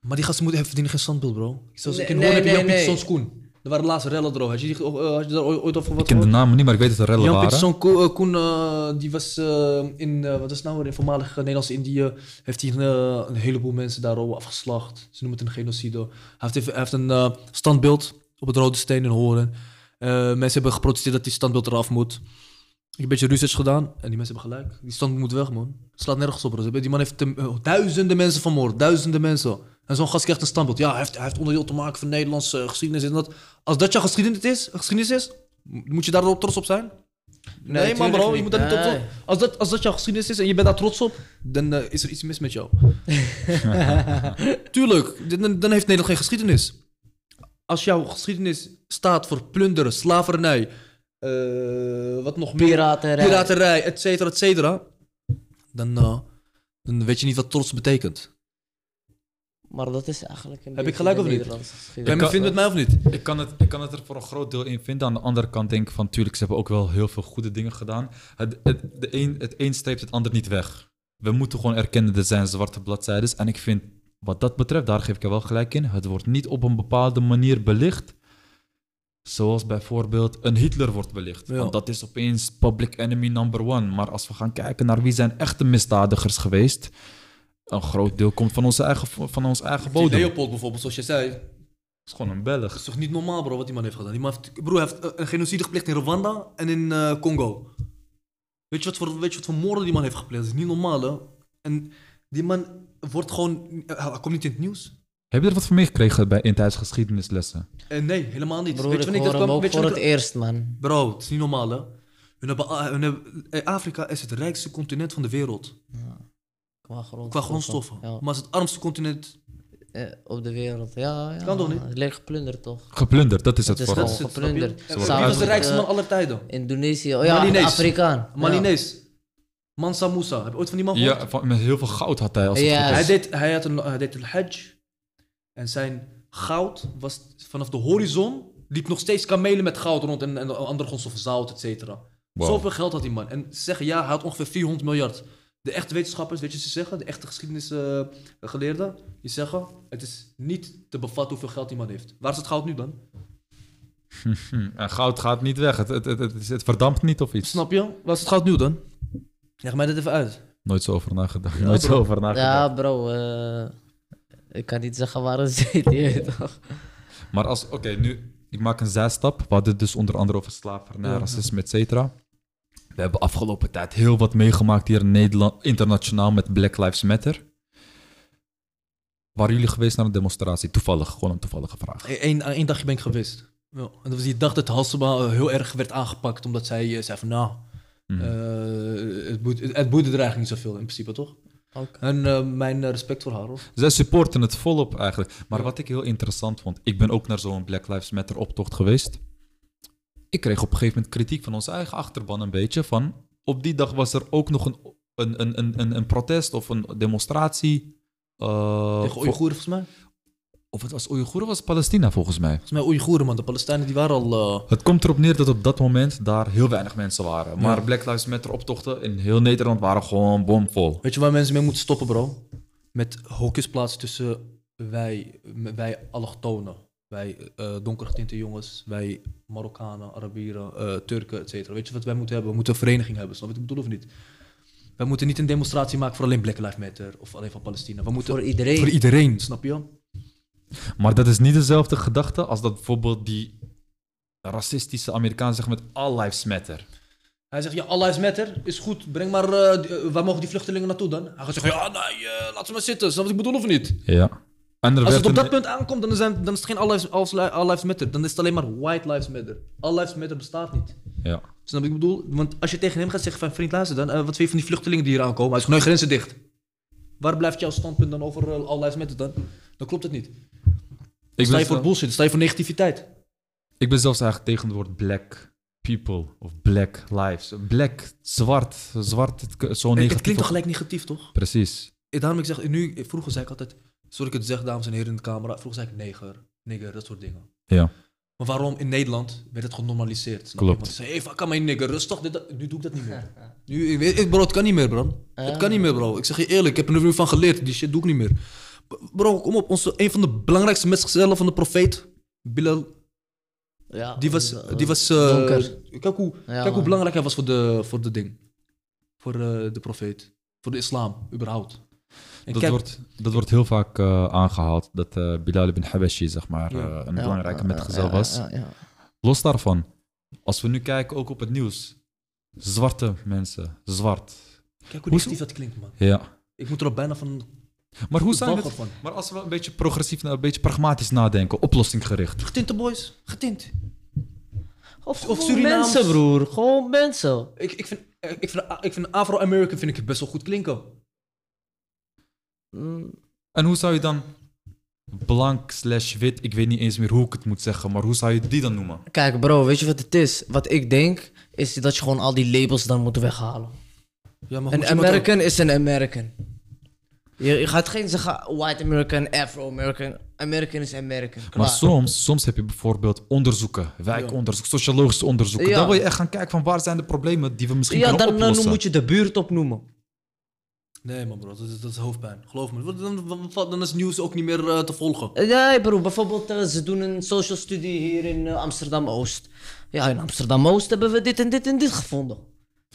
Maar die gasten moeten even verdienen geen standbeeld, bro. Zoals ik Nee, in nee, Hoorn heb je nee, Jan nee. Pieter Koen. Er waren laatste rellen erover. Had je, die, had je daar ooit over wat Ik ken de namen niet, maar ik weet dat er rellen Jan waren. Koen, eh, Koen eh, die was eh, in, wat is nou weer, in voormalig Nederlandse Indië, heeft hij een, een heleboel mensen daarover afgeslacht. Ze noemen het een genocide. Hij heeft, even- hij heeft een standbeeld op het Rode Steen in Horen. Eh, mensen hebben geprotesteerd dat die standbeeld eraf moet. Ik heb een beetje research gedaan en die mensen hebben gelijk. Die standbeeld moet weg, man. Het slaat nergens op. Die man heeft eh, duizenden mensen vermoord. Duizenden mensen. En zo'n gast krijgt een standbeeld. Ja, hij heeft, hij heeft onderdeel te maken van Nederlandse eh, geschiedenis en dat. Als dat jouw geschiedenis is, geschiedenis is, moet je daar ook trots op zijn? Nee, man, bro. Je moet daar niet Nee. Als dat, als dat jouw geschiedenis is en je bent daar trots op, dan is er iets mis met jou. *laughs* Tuurlijk, dan, dan heeft Nederland geen geschiedenis. Als jouw geschiedenis staat voor plunderen, slavernij, eh, wat nog meer? Piraterij. Piraterij, et cetera, et cetera. Dan, eh, Dan weet je niet wat trots betekent. Maar dat is eigenlijk een Heb ik gelijk of niet? Me vinden met mij of niet? Ik kan, het, ik kan het er voor een groot deel in vinden. Aan de andere kant denk ik van, tuurlijk, ze hebben ook wel heel veel goede dingen gedaan. Het, het, de een, het een streept het ander niet weg. We moeten gewoon erkennen, er zijn zwarte bladzijden. En ik vind, wat dat betreft, daar geef ik er wel gelijk in. Het wordt niet op een bepaalde manier belicht. Zoals bijvoorbeeld een Hitler wordt belicht. Ja. Want dat is opeens public enemy number one. Maar als we gaan kijken naar wie zijn echte misdadigers geweest... Een groot deel komt van onze eigen, van ons eigen Die bodem. Leopold bijvoorbeeld, zoals je zei. Dat is gewoon een Belg. is toch niet normaal, bro, wat die man heeft gedaan? Die man heeft, broer, heeft een genocide gepleegd in Rwanda en in eh, Congo. Weet je, wat voor, weet je wat voor moorden die man heeft gepleegd? Dat is niet normaal, hè? En die man wordt gewoon... eh, Hij komt niet in het nieuws. Heb je er wat van meegekregen bij in tijdens geschiedenislessen? En nee, helemaal niet. Broer, weet je ik hoor dat hem kwam? ook Weet je voor het eerst, man. Bro, het is niet normaal, hè? Hun hebben, hun hebben, eh, Afrika is het rijkste continent van de wereld. Qua grondstoffen. Qua grondstoffen. Ja. Maar het is het armste continent. Eh, op de wereld. Ja, ja. Kan toch niet? Het ligt geplunderd, toch? Geplunderd, dat is Het het is vooral. je? geplunderd. Wie was de rijkste eh, man aller tijden? Indonesië. Oh ja, Malinees. Afrikaan. Malinees. Mansa Musa. Heb je ooit van die man gehoord? Ja, van- met heel veel goud had hij als het goed. Hij deed, hij, had een, hij deed een hajj. En zijn goud was vanaf de horizon. liep nog steeds kamelen met goud rond. En, en andere grondstoffen, zout, et cetera. Wow. Zoveel geld had die man. En ze zeggen ja, hij had ongeveer 400 miljard. De echte wetenschappers, weet je wat ze zeggen? De echte geschiedenisgeleerden. die zeggen: het is niet te bevatten hoeveel geld die man heeft. Waar is het goud nu dan? *laughs* En goud gaat niet weg. Het, het, het, het, is- het verdampt niet of iets. Snap je? Waar is het goud nu dan? Leg mij dit even uit. Nooit zo over nagedacht. Nooit zo over nagedacht. Ja, bro. eh, ik kan niet zeggen waar het *laughs* zit. je toch? Maar als, oké, nu, ik maak een zijstap. We hadden het dus onder andere over slavernij, Ja. racisme, et cetera. We hebben afgelopen tijd heel wat meegemaakt hier in Nederland, internationaal met Black Lives Matter. Waren jullie geweest naar een demonstratie? Toevallig, gewoon een toevallige vraag. Eén één dagje ben ik geweest. Ja. En dat was die dag dat Halsema eh, heel erg werd aangepakt. Omdat zij eh, zei van nou, Mhm. eh, het, boeit, het boeide er eigenlijk niet zoveel in principe, toch? Oké. En eh, mijn eh, respect voor haar, hoor. Zij supporten het volop eigenlijk. Maar wat ik heel interessant vond, ik ben ook naar zo'n Black Lives Matter optocht geweest. Ik kreeg op een gegeven moment kritiek van onze eigen achterban een beetje. Van, op die dag was er ook nog een, een, een, een, een, een protest of een demonstratie. eh, Tegen Oeigoeren, volgens mij. Of het was Oeigoeren of was het Palestina volgens mij. Volgens mij Oeigoeren, man. De Palestijnen die waren al... eh, Het komt erop neer dat op dat moment daar heel weinig mensen waren. Maar Ja. Black Lives Matter optochten in heel Nederland waren gewoon bomvol. Weet je waar mensen mee moeten stoppen, bro? Met hokjes plaatsen tussen wij, wij allochtonen. Wij eh donkergetinte jongens, wij Marokkanen, Arabieren, eh, Turken, et cetera. Weet je wat wij moeten hebben? We moeten een vereniging hebben, snap je wat ik bedoel of niet? Wij moeten niet een demonstratie maken voor alleen Black Lives Matter of alleen van Palestina. We moeten Voor iedereen. voor iedereen, snap je? Maar dat is niet dezelfde gedachte als dat bijvoorbeeld die racistische Amerikanen zeggen met all lives matter. Hij zegt, ja, all lives matter, is goed. Breng maar, eh, die- eh, waar mogen die vluchtelingen naartoe dan? Hij gaat zeggen, ja, nee, eh, laat ze maar zitten. Snap wat ik bedoel of niet? Ja. En er Als het op een- dat punt aankomt, dan, zijn, dan is het geen all lives, all, all lives matter. Dan is het alleen maar white lives matter. All lives matter bestaat niet. Ja. Snap wat ik bedoel? Want als je tegen hem gaat zeggen van, vriend, luister dan, eh, wat vind je van die vluchtelingen die hier aankomen? Hij zegt, nee, grenzen dicht. Waar blijft jouw standpunt dan over eh, all lives matter dan? Dan klopt het niet. Ik sta je voor bullshit, sta je voor negativiteit. ik ben zelfs eigenlijk tegen het woord black people of black lives. Black, zwart, zwart, zo negatief. het klinkt toch gelijk negatief, toch? Precies. Daarom ik zeg, nu, vroeger zei ik altijd, sorry ik het zeg, dames en heren in de camera, vroeger zei ik neger, nigger, dat soort dingen. Ja. Maar waarom in Nederland werd het genormaliseerd? Snap? Klopt. Want ze zei, hey, fuck aan mijn nigger, rustig. Dit. Nu doe ik dat niet meer. Nu, ik weet, ik- bro, het kan niet meer, bro. Het kan niet meer, bro. Ik zeg je eerlijk, ik heb er nu van geleerd. Die shit doe ik niet meer. Bro, kom op. Onze, een van de belangrijkste metgezellen van de profeet, Bilal, Ja, die was... eh, Die was eh, donker. kijk hoe, Ja, kijk hoe belangrijk hij was voor de, voor de ding. Voor eh, de profeet. Voor de islam, überhaupt. En Dat kijk, wordt, dat wordt heel vaak eh, aangehaald, dat eh, Bilal ibn Habashi, zeg maar, Ja. eh, een Ja, belangrijke ja, metgezel ja, was. ja, ja. Los daarvan, als we nu kijken ook op het nieuws, zwarte mensen, zwart. kijk hoe Hoe- negatief dat klinkt, man. Ja. Ik moet er al bijna van... Maar hoe walgen het, van. maar als we een beetje progressief, een beetje pragmatisch nadenken, oplossinggericht. Getinte boys, getint. Of, Of Surinaams. mensen, broer. Gewoon mensen. Ik, ik vind, ik vind, ik vind Afro-American vind ik best wel goed klinken. Mm, En hoe zou je dan blank slash wit, ik weet niet eens meer hoe ik het moet zeggen, maar hoe zou je die dan noemen? Kijk, bro, weet je wat het is? Wat ik denk, is dat je gewoon al die labels dan moet weghalen. Ja, maar Een American is een American. Je, je gaat geen zeggen white American, Afro-American. American is American. Maar soms, soms heb je bijvoorbeeld onderzoeken, wijkonderzoek, sociologische onderzoeken. Ja. Dan wil je echt gaan kijken van waar zijn de problemen die we misschien Ja, kunnen dan, dan oplossen. moet je de buurt opnoemen. Nee man bro, dat is, dat is hoofdpijn. Geloof me. Dan, dan, dan is nieuws ook niet meer eh, te volgen. Nee, bro, bijvoorbeeld, eh, ze doen een social studie hier in eh, Amsterdam-Oost. Ja, in Amsterdam-Oost hebben we dit en dit en dit gevonden.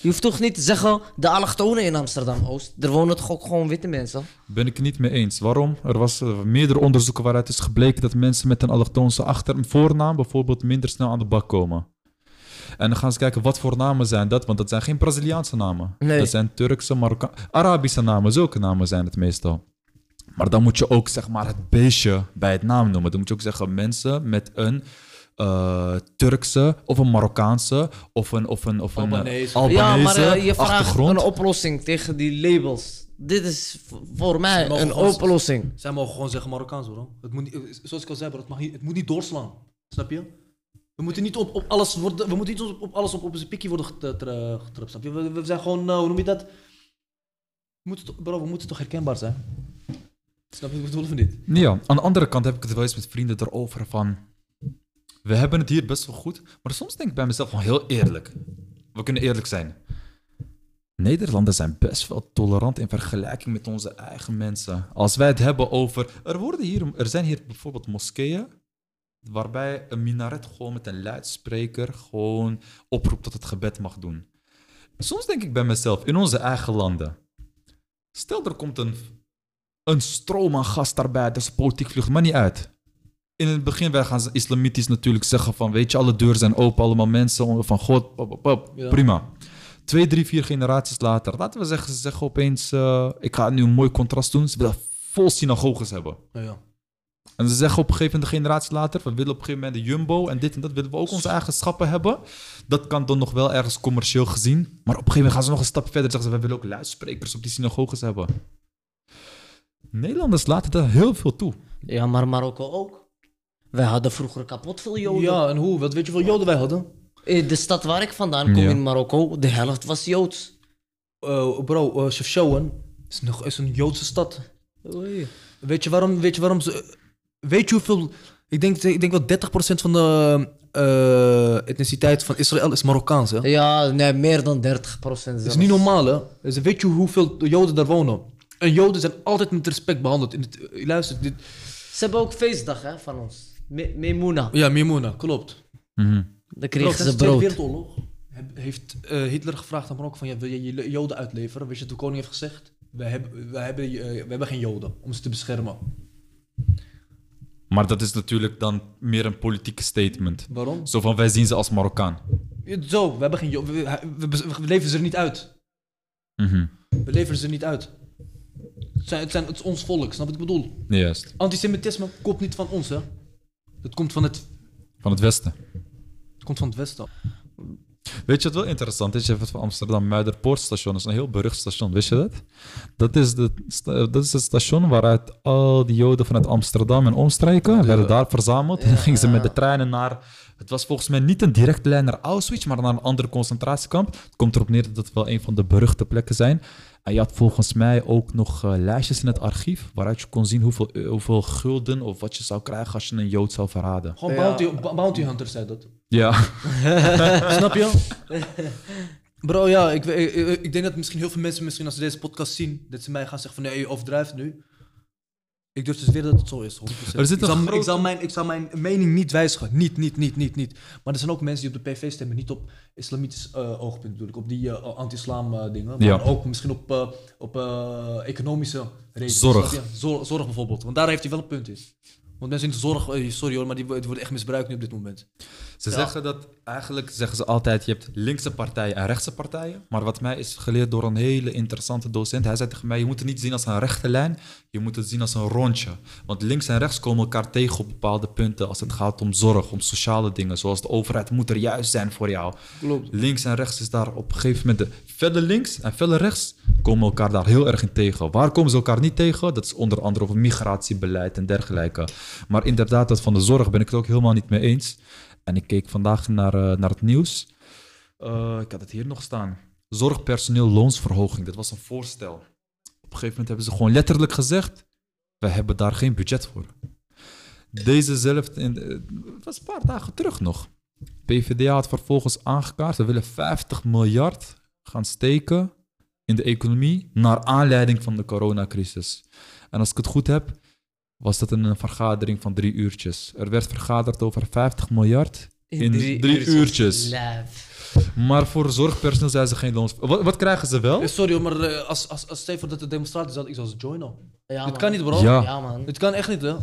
Je hoeft toch niet te zeggen, de allochtonen in Amsterdam-Oost. Er wonen toch ook gewoon witte mensen? Ben ik niet mee eens. Waarom? Er was eh, meerdere onderzoeken waaruit is gebleken dat mensen met een allochtoonse achter- en voornaam bijvoorbeeld minder snel aan de bak komen. En dan gaan ze kijken wat voor namen zijn dat, want dat zijn geen Braziliaanse namen. Nee. Dat zijn Turkse, Marokka Arabische namen, zulke namen zijn het meestal. Maar dan moet je ook zeg maar het beestje bij het naam noemen. Dan moet je ook zeggen mensen met een eh, Turkse of een Marokkaanse of een, of een, of een eh, Albanese. Albanese ja, maar eh, je vraagt achtergrond. een oplossing tegen die labels. Dit is voor mij een gewoon- oplossing. Zij mogen gewoon zeggen Marokkaans bro. Het moet niet, zoals ik al zei bro, het, mag niet, het moet niet doorslaan. Snap je? We moeten niet op, op alles worden, we moeten niet op, op alles op, op zijn pikkie worden getrapt. Snap je? We, we zijn gewoon, eh, hoe noem je dat? We moeten, toch- bro, we moeten toch herkenbaar zijn? Snap je wat ik bedoel of niet? Ja, aan de andere kant heb ik het wel eens met vrienden erover van... We hebben het hier best wel goed, maar soms denk ik bij mezelf van heel eerlijk. We kunnen eerlijk zijn. Nederlanders zijn best wel tolerant in vergelijking met onze eigen mensen. Als wij het hebben over... Er, worden hier, er zijn hier bijvoorbeeld moskeeën waarbij een minaret gewoon met een luidspreker gewoon oproept dat het gebed mag doen. Soms denk ik bij mezelf, in onze eigen landen... Stel, er komt een een stroom aan gas daarbij, dat is politiek vlucht, maar niet uit. In het begin wij gaan ze islamitisch natuurlijk zeggen van, weet je, alle deuren zijn open, allemaal mensen van God, pop, pop, pop. Ja. prima. Twee, drie, vier generaties later, laten we zeggen, ze zeggen opeens, eh, ik ga nu een mooi contrast doen, ze willen vol synagoges hebben. Ja. En ze zeggen op een gegeven moment, een generatie later, we willen op een gegeven moment de Jumbo en dit en dat, willen we ook onze eigen schappen hebben. Dat kan dan nog wel ergens commercieel gezien, maar op een gegeven moment gaan ze nog een stap verder en zeggen ze, we willen ook luidsprekers op die synagoges hebben. Nederlanders laten daar heel veel toe. Ja, maar Marokko ook. Wij hadden vroeger kapot veel Joden. Ja, en hoe? Wat weet je hoeveel Joden wij hadden? In de stad waar ik vandaan kom, Ja. in Marokko, de helft was Joods. Eh, bro, uh, Chefchaouen is, nog- is een Joodse stad. Weet je waarom? Weet je waarom ze. Weet je hoeveel. Ik denk, ik denk wel 30% van de eh, etniciteit van Israël is Marokkaans. Hè? Ja, nee, meer dan 30 procent. Dat is niet normaal, hè? Dus weet je hoeveel Joden daar wonen? En Joden zijn altijd met respect behandeld. In het, eh, luister, dit. Ze hebben ook feestdag hè, van ons. Me Memuna. Ja, Mimuna, klopt. Mhm. Dan Bro, kregen ze de brood. Wereldoorlog heeft eh, Hitler gevraagd aan Marokko van ja, wil je je Joden uitleveren? Weet je wat de koning heeft gezegd? Wij hebben, wij hebben, eh, wij hebben geen Joden om ze te beschermen. Maar dat is natuurlijk dan meer een politieke statement. Waarom? Zo van, wij zien ze als Marokkaan. Zo, we hebben geen Joden. We, we, we- we leveren ze er niet uit. Mhm. We leveren ze er niet uit. Het, zijn, het, zijn, het is ons volk, snap wat ik bedoel? Juist. Antisemitisme komt niet van ons, hè? Het komt van het, Van het Westen. het, komt van het Westen. Weet je wat wel interessant is? Je hebt het van Amsterdam Muiderpoortstation. Dat is een heel berucht station. Wist je dat? Dat is, de, sta- dat is het station waaruit al die Joden vanuit Amsterdam en omstreken werden daar verzameld. En gingen ze met de treinen naar... Het was volgens mij niet een directe lijn naar Auschwitz, maar naar een andere concentratiekamp. Het komt erop neer dat het wel een van de beruchte plekken zijn. En je had volgens mij ook nog eh, lijstjes in het archief waaruit je kon zien hoeveel, eh, hoeveel gulden of wat je zou krijgen als je een Jood zou verraden. Gewoon Ja. bounty, bounty hunters zei dat. Ja. *laughs* Snap je? *laughs* Bro, ja, ik, ik, ik- ik denk dat misschien heel veel mensen, misschien als ze deze podcast zien, dat ze mij gaan zeggen van nee, je overdrijft nu. Ik durf te zweren dat het zo is. 100%. Er zit ik, zal, grote- ik, zal mijn, ik zal mijn mening niet wijzigen. Niet, niet, niet, niet, niet. Maar er zijn ook mensen die op de PV stemmen, niet op islamitisch eh, oogpunt natuurlijk, op die eh, anti-islam eh, dingen. Maar Ja. ook misschien op, op economische redenen. Zorg. zorg bijvoorbeeld. Want daar heeft hij wel een punt in. Want mensen in de zorg, eh, sorry hoor, maar die, wo- die worden echt misbruikt nu op dit moment. Ze Ja. zeggen dat eigenlijk zeggen ze altijd: je hebt linkse partijen en rechtse partijen. Maar wat mij is geleerd door een hele interessante docent. Hij zei tegen mij: je moet het niet zien als een rechte lijn, je moet het zien als een rondje. Want links en rechts komen elkaar tegen op bepaalde punten als het gaat om zorg, om sociale dingen. Zoals de overheid moet er juist zijn voor jou. Klopt. Links en rechts is daar op een gegeven moment de verder links en verder rechts komen elkaar daar heel erg in tegen. Waar komen ze elkaar niet tegen? Dat is onder andere over migratiebeleid en dergelijke. Maar inderdaad, dat van de zorg ben ik het ook helemaal niet mee eens. En ik keek vandaag naar, eh, naar het nieuws. Eh, ik had het hier nog staan. Zorgpersoneel loonsverhoging, dat was een voorstel. Op een gegeven moment hebben ze gewoon letterlijk gezegd: wij hebben daar geen budget voor. Dezezelfde, in de- het was een paar dagen terug nog. PvdA had vervolgens aangekaart, we willen 50 miljard gaan steken in de economie naar aanleiding van de coronacrisis. En als ik het goed heb, was dat een vergadering van drie uurtjes. Er werd vergaderd over 50 miljard in drie, uurtjes. Maar voor zorgpersoneel zijn ze geen loons. Wat, wat krijgen ze wel? Eh, Sorry, hoor, maar eh, als, als, als voor dat de demonstratie zat, ik zou ze joinen. Ja, Dit man. kan niet, bro. Ja. Ja, man. Dit kan echt niet, hè.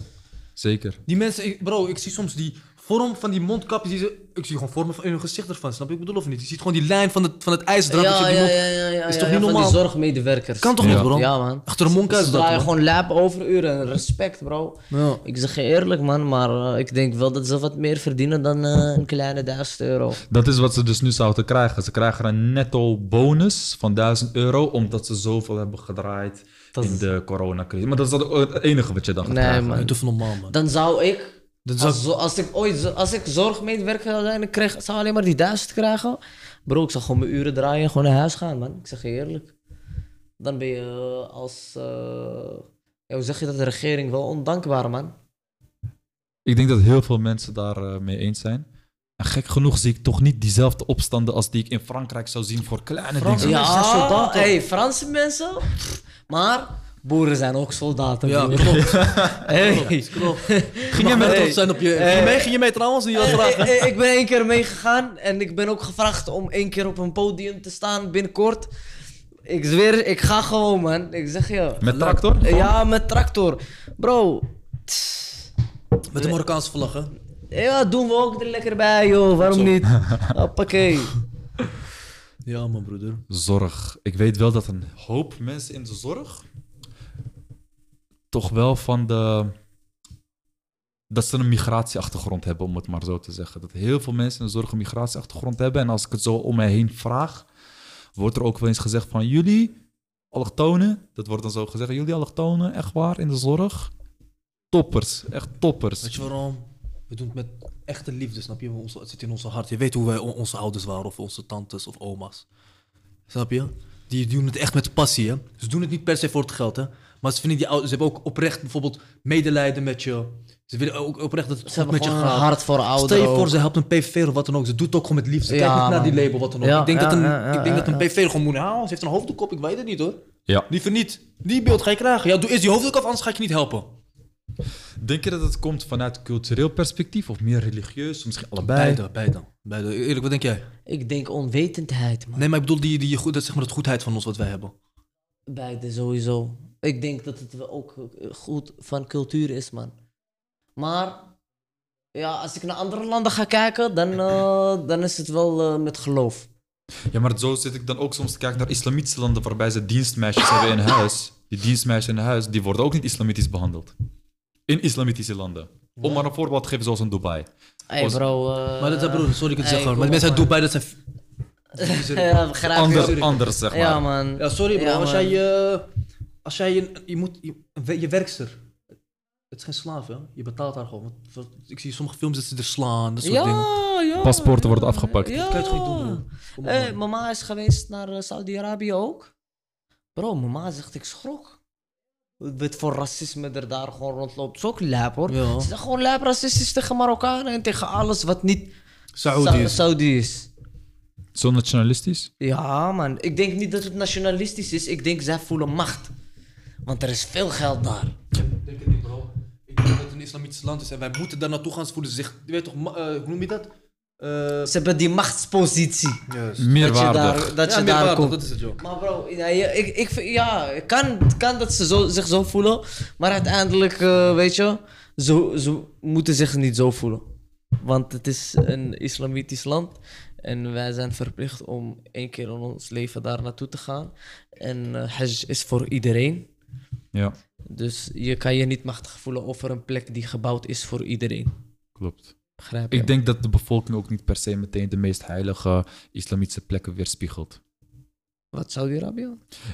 Zeker. Die mensen, ik- bro, ik zie soms die vorm van die mondkapjes, die ze, ik zie gewoon vormen van in hun gezicht ervan, snap je? Ik bedoel of niet? Je ziet gewoon die lijn van het, van het dat je Ja, op die ja, mond- ja, ja, ja. Is toch ja, niet van normaal? Die zorgmedewerkers. Kan toch Ja. niet, bro? Ja, man. Achter een mondkuis Ze dat, man. gewoon lab overuren en respect, bro. Ja. Ik zeg je eerlijk, man, maar eh, ik denk wel dat ze wat meer verdienen dan eh, een kleine 1000 euro. Dat is wat ze dus nu zouden krijgen. Ze krijgen een netto bonus van 1000 euro omdat ze zoveel hebben gedraaid Dat in is- de coronacrisis. Maar dat is het enige wat je dan gaat Nee, krijgen. man. Normaal, man. Dan zou ik, Dat als, zo- als ik ooit als ik zorgmedewerker zou zijn, ik kreeg, zou alleen maar die 1000 krijgen. Bro, ik zou gewoon mijn uren draaien en gewoon naar huis gaan, man. Ik zeg je eerlijk. Dan ben je eh, als, eh, ja, hoe zeg je dat, de regering wel ondankbaar, man. Ik denk dat heel veel mensen daar eh, mee eens zijn. En gek genoeg zie ik toch niet diezelfde opstanden als die ik in Frankrijk zou zien voor kleine Franse dingen. Ja, soldaten. hey, Franse mensen, maar boeren zijn ook soldaten. Ja, broer. klopt. *laughs* Hey. klopt. Ging *laughs* Ging je met zijn op je... Ging je mee, ging je mee trouwens? Die Eh, vragen. eh, ik ben één keer meegegaan en ik ben ook gevraagd om één keer op een podium te staan binnenkort. Ik zweer, ik ga gewoon, man. Ik zeg je. Met tractor? Eh, Ja, met tractor. Bro. tss. Met de Marokkaanse vlag, hè? Ja, doen we ook er lekker bij, joh. Waarom Zo. niet? *laughs* Hoppakee. Ja, man, broeder. Zorg. Ik weet wel dat een hoop mensen in de zorg toch wel van de. Dat ze een migratieachtergrond hebben, om het maar zo te zeggen. Dat heel veel mensen de zorg een migratieachtergrond hebben. En als ik het zo om mij heen vraag, wordt er ook wel eens gezegd van jullie, allochtonen, dat wordt dan zo gezegd, jullie allochtonen, echt waar, in de zorg? Toppers, echt toppers. Weet je waarom? We doen het met echte liefde, snap je? Het zit in onze hart. Je weet hoe wij on- onze ouders waren, of onze tantes of oma's. Snap je? Die doen het echt met passie, hè? Ze doen het niet per se voor het geld, hè? Maar ze, vinden die ouders, ze hebben ook oprecht bijvoorbeeld medelijden met je. Ze willen ook oprecht dat het Ze goed met je gaat. hart voor ouderen. Stel je voor, ze helpt een PV of wat dan ook. Ze doet het ook gewoon met liefde. Ze Ja, kijkt niet naar die label, wat dan ook. Ja, ik denk, ja, dat, een, ja, ja, ik denk dat ja, een PV gewoon moet halen. Ze heeft een hoofddoek op, ik weet het niet hoor. Ja. Liever niet. Die beeld ga je krijgen. Ja, doe eerst die hoofddoek af, anders ga ik je niet helpen. Denk je dat het komt vanuit cultureel perspectief of meer religieus? Of misschien allebei? Beide, beide. beide. Eerlijk, wat denk jij? Ik denk onwetendheid, man. Nee, maar ik bedoel die, die, dat, zeg maar, dat goedheid van ons wat wij hebben. Beide sowieso. Ik denk dat het ook eh, goed van cultuur is, man. Maar ja, als ik naar andere landen ga kijken, dan, eh, *laughs* dan is het wel eh, met geloof. Ja, maar zo zit ik dan ook soms te kijken naar islamitische landen waarbij ze dienstmeisjes hebben in huis. Die dienstmeisjes in huis, die worden ook niet islamitisch behandeld. In islamitische landen. Om maar een voorbeeld te geven, zoals in Dubai. Hey Als- bro. eh, Maar dat zijn broer, sorry ik het hey, zeg maar. Maar mensen uit op, Dubai, dat zijn... *laughs* ja, Ander, anders, zeg maar. Ja, man. Ja, sorry bro. Ja, als jij je... Als jij je... Je moet... Je, je werkster. Het is geen slaaf, hè. Je betaalt haar gewoon. Want- ik zie sommige films dat ze er slaan, dat soort Ja, dingen. ja. Paspoorten worden afgepakt. Ja. Dat kan je toch niet doen, bro? Kom op, Hey, man. mama is geweest naar eh, Saudi-Arabië ook. Bro, mama zegt, ik schrok. Wat voor racisme er daar gewoon rondloopt. Is ook lijp hoor. Ja. Ze zijn gewoon lijp racistisch tegen Marokkanen en tegen alles wat niet Saoedi's. Sa- Saudi is. Zo nationalistisch? Ja, man. Ik denk niet dat het nationalistisch is. Ik denk zij voelen macht. Want er is veel geld daar. Ik denk het niet, bro. Ik denk dat het een islamitisch land is en wij moeten daar naartoe gaan. Ze voelen zich... Je weet toch, eh, hoe noem je dat? Eh, Ze hebben die machtspositie. juist. Dat je daar, dat ja, je daar komt. dat is het, joh. Maar bro, ja, ik, ik, vind- ja, het kan, kan dat ze zo, zich zo voelen. Maar uiteindelijk, eh, weet je, zo, ze moeten zich niet zo voelen. Want het is een islamitisch land. En wij zijn verplicht om één keer in ons leven daar naartoe te gaan. En eh Hajj is voor iedereen. Ja, Dus je kan je niet machtig voelen over een plek die gebouwd is voor iedereen. klopt. Begrijp je? Ik denk dat de bevolking ook niet per se meteen de meest heilige islamitische plekken weerspiegelt. Wat, Saudi-Arabië?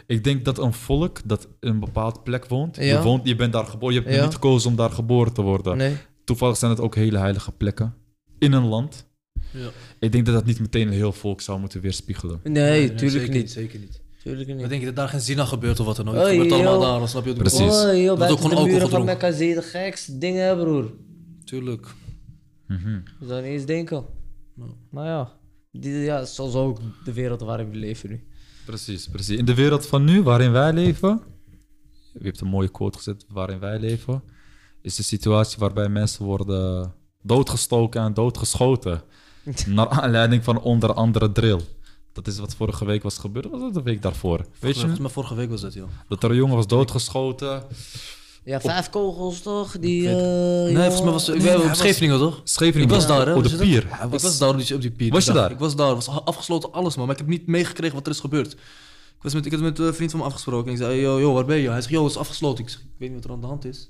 Ik denk dat een volk dat in een bepaald plek woont, je, woont je bent daar geboren, je hebt Ja. niet gekozen om daar geboren te worden. Nee. Toevallig zijn het ook hele heilige plekken in een land. Ja. Ik denk dat dat niet meteen een heel volk zou moeten weerspiegelen. Nee, Nee, tuurlijk zeker niet. Zeker niet. Tuurlijk niet. Dan denk je dat daar geen zin aan gebeurt of wat dan ook. Het gebeurt allemaal daar, dan snap je ik Precies. Oh, joh, Dat ook gewoon de muren van. Mekka zie je de gekste dingen, broer. Tuurlijk. Je zou niet eens denken. Maar ja, die, ja, dat is zoals ook de wereld waarin we leven nu. Precies, precies. In de wereld van nu, waarin wij leven, je hebt een mooie quote gezet, waarin wij leven, is de situatie waarbij mensen worden doodgestoken en doodgeschoten. *laughs* naar aanleiding van onder andere drill. Dat is wat vorige week was gebeurd, of was dat de week daarvoor? Weet je, Volgens mij vorige week was dat, joh. dat er een jongen was doodgeschoten. Ja, vijf kogels toch? Die, eh, Nee, volgens mij was Nee, ik op was- Scheveningen, toch? Scheveningen. Ik was daar, hè? Op de Was pier. Ik was daar op die, op die pier. Was je daar? Ik was daar. Het was afgesloten alles, man. Maar ik heb niet meegekregen wat er is gebeurd. Ik, was met, ik had met een vriend van me afgesproken. En ik zei, yo, yo, waar ben je? Hij zegt, yo, het is afgesloten. Ik zeg, ik weet niet wat er aan de hand is.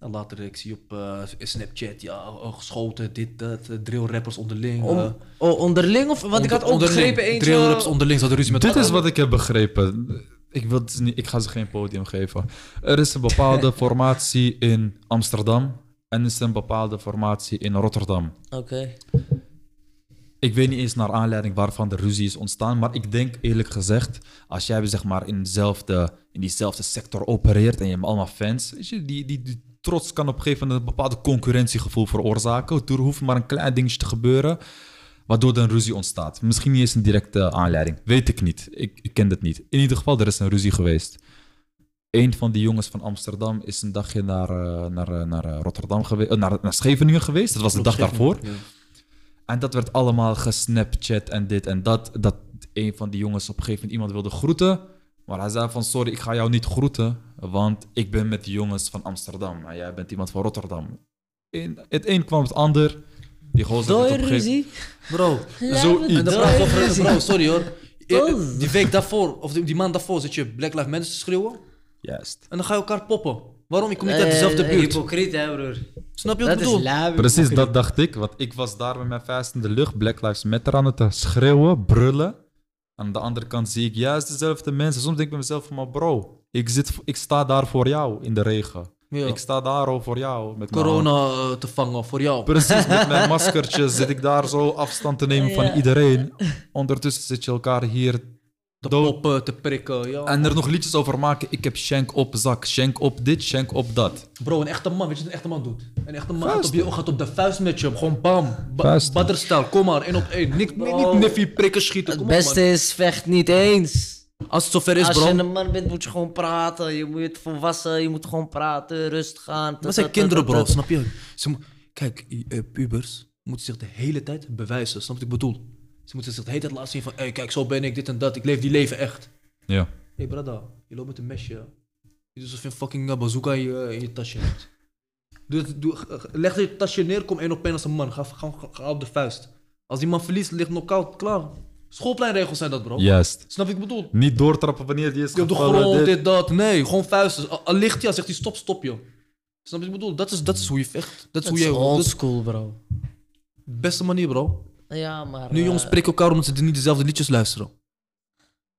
En later, ik zie op eh, Snapchat, ja, oh, geschoten, dit, dat, eh, drill rappers onderling. Om, eh, oh, onderling of? Want ik had ook begrepen eentje... Drill rappers onderling, ze hadden ruzie met Dit is wat ik heb begrepen. Ik, wil het niet, ik ga ze geen podium geven. Er is een bepaalde *laughs* formatie in Amsterdam en er is een bepaalde formatie in Rotterdam. Oké. Ik weet niet eens naar aanleiding waarvan de ruzie is ontstaan, maar ik denk eerlijk gezegd, als jij zeg maar in, dezelfde, in diezelfde sector opereert en je hebt allemaal fans, weet je, die, die, die trots kan op een gegeven moment een bepaalde concurrentiegevoel veroorzaken. Er hoeft maar een klein dingetje te gebeuren, waardoor er een ruzie ontstaat. Misschien niet eens een directe aanleiding, weet ik niet. Ik, ik ken het niet. In ieder geval, er is een ruzie geweest. Een van die jongens van Amsterdam is een dagje naar, eh, naar, eh, naar eh, Rotterdam geweest, naar, naar Scheveningen geweest. Dat was de dag daarvoor. Ja. En dat werd allemaal gesnapchat en dit en dat. Dat een van die jongens op een gegeven moment iemand wilde groeten. Maar hij zei van, sorry, ik ga jou niet groeten. Want ik ben met de jongens van Amsterdam. En jij bent iemand van Rotterdam. In, het een kwam het ander. Die gozer Door ruzie? Bro, Zoiets. En praat over, bro, sorry hoor. *laughs* Eh. Die week daarvoor, of die, die maand daarvoor, zit je Black Lives Matter te schreeuwen. Juist. En dan ga je elkaar poppen. Waarom? Je komt niet uit dezelfde Eh, buurt. Hypocriet, hè, broer. Snap je wat Dat ik bedoel? Precies, dat dacht ik. Want ik was daar met mijn vuist in de lucht. Black Lives Matter aan het schreeuwen, brullen. Aan de andere kant zie ik juist dezelfde mensen. Soms denk ik bij mezelf van, maar bro, ik, zit, ik sta daar voor jou in de regen. Ja. Ik sta daar al voor jou. Met mijn Corona eh, te vangen voor jou. Precies, met mijn *laughs* maskertje zit ik daar zo afstand te nemen Ja. van iedereen. Ondertussen zit je elkaar hier Te dood. poppen, te prikken. Ja. En er nog liedjes over maken. Ik heb shank op zak, shank op dit, shank op dat. Bro, een echte man, weet je wat een echte man doet? Een echte man gaat op, je, gaat op de vuist met je. Gewoon bam. Ba kom maar, één op één. Niet, Bro. niet niffie prikken schieten. Het Kom beste is vecht niet eens. Als het zover is, Als bro. je een man bent, moet je gewoon praten. Je moet volwassen, je moet gewoon praten, rust gaan. Dat zijn kinderen, bro, snap je? Kijk, eh, pubers moeten zich de hele tijd bewijzen. Snap je wat ik bedoel? Ze moeten zich de hele tijd laten zien van... Hey, kijk, zo ben ik, dit en dat. Ik leef die leven echt. Ja. Hé, hey, brada, je loopt met een mesje. Je doet alsof je een fucking eh, bazooka in je, in je tasje hebt. Doe, doe, g- leg je tasje neer, kom één op één als een man. Ga, ga, ga, ga op de vuist. Als die man verliest, ligt knock-out, klaar. Schoolpleinregels zijn dat, bro. Juist. Snap je wat ik bedoel? Niet doortrappen wanneer die is Je op de grond, dit. dit, dat. Nee, gewoon vuisten. Al, ligt hij, al zegt hij stop, stop, joh. Snap je wat ik bedoel? Dat is, dat is hoe je vecht. Dat is hoe je... old Dat is school, bro. de beste manier, bro. Ja, maar... Nu eh, jongens prikken elkaar omdat ze niet dezelfde liedjes luisteren.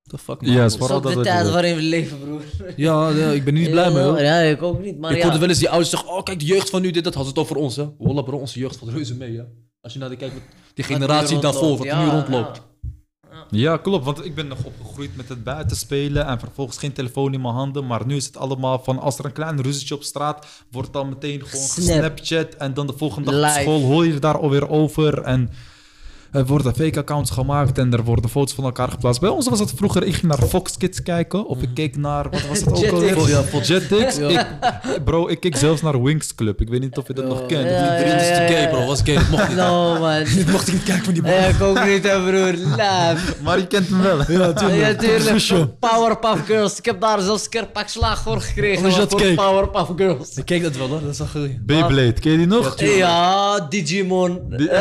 The fuck, man. Ja, is Het is vooral ook dat de het tijd waarin we leven, broer. Ja, ja, ik ben er niet blij mee, hoor. Ja, ik ook niet. Maar ik ja, hoorde wel eens die ouders zeggen, oh kijk, de jeugd van nu, dit, dat. Had het over ons, hè. Wallah bro, onze jeugd valt reuze mee, hè. Als je naar de kijkt, die generatie daarvoor, wat er nu rondloopt. ja. Ja, klopt. Want ik ben nog opgegroeid met het buiten spelen en vervolgens geen telefoon in mijn handen. Maar nu is het allemaal van als er een klein ruzietje op straat wordt dan meteen gewoon Snap. gesnapchat. En dan de volgende dag op school hoor je daar alweer over. En er worden fake accounts gemaakt en er worden foto's van elkaar geplaatst. Bij ons was het vroeger, ik ging naar Fox Kids kijken. Of ik keek naar, wat was het ook alweer? Ja. Jetix. Ik, bro, ik keek zelfs naar Wings Club. Ik weet niet of je dat nog kent. Ja, is te gay, bro. Was gay, dat mocht niet. No, man. Dit *laughs* mocht ik niet kijken van die man. Ja, ik ook niet, hè, broer. Laaf. Maar je kent hem wel. Ja, Ja, tuurlijk. Powerpuff Girls. Ik heb daar zelfs een keer pak slaag voor gekregen. Dat voor. Powerpuff Girls. Ik keek dat wel, hoor. Dat zag je. Beyblade, ken je die nog? Ja, Digimon. Die- *laughs*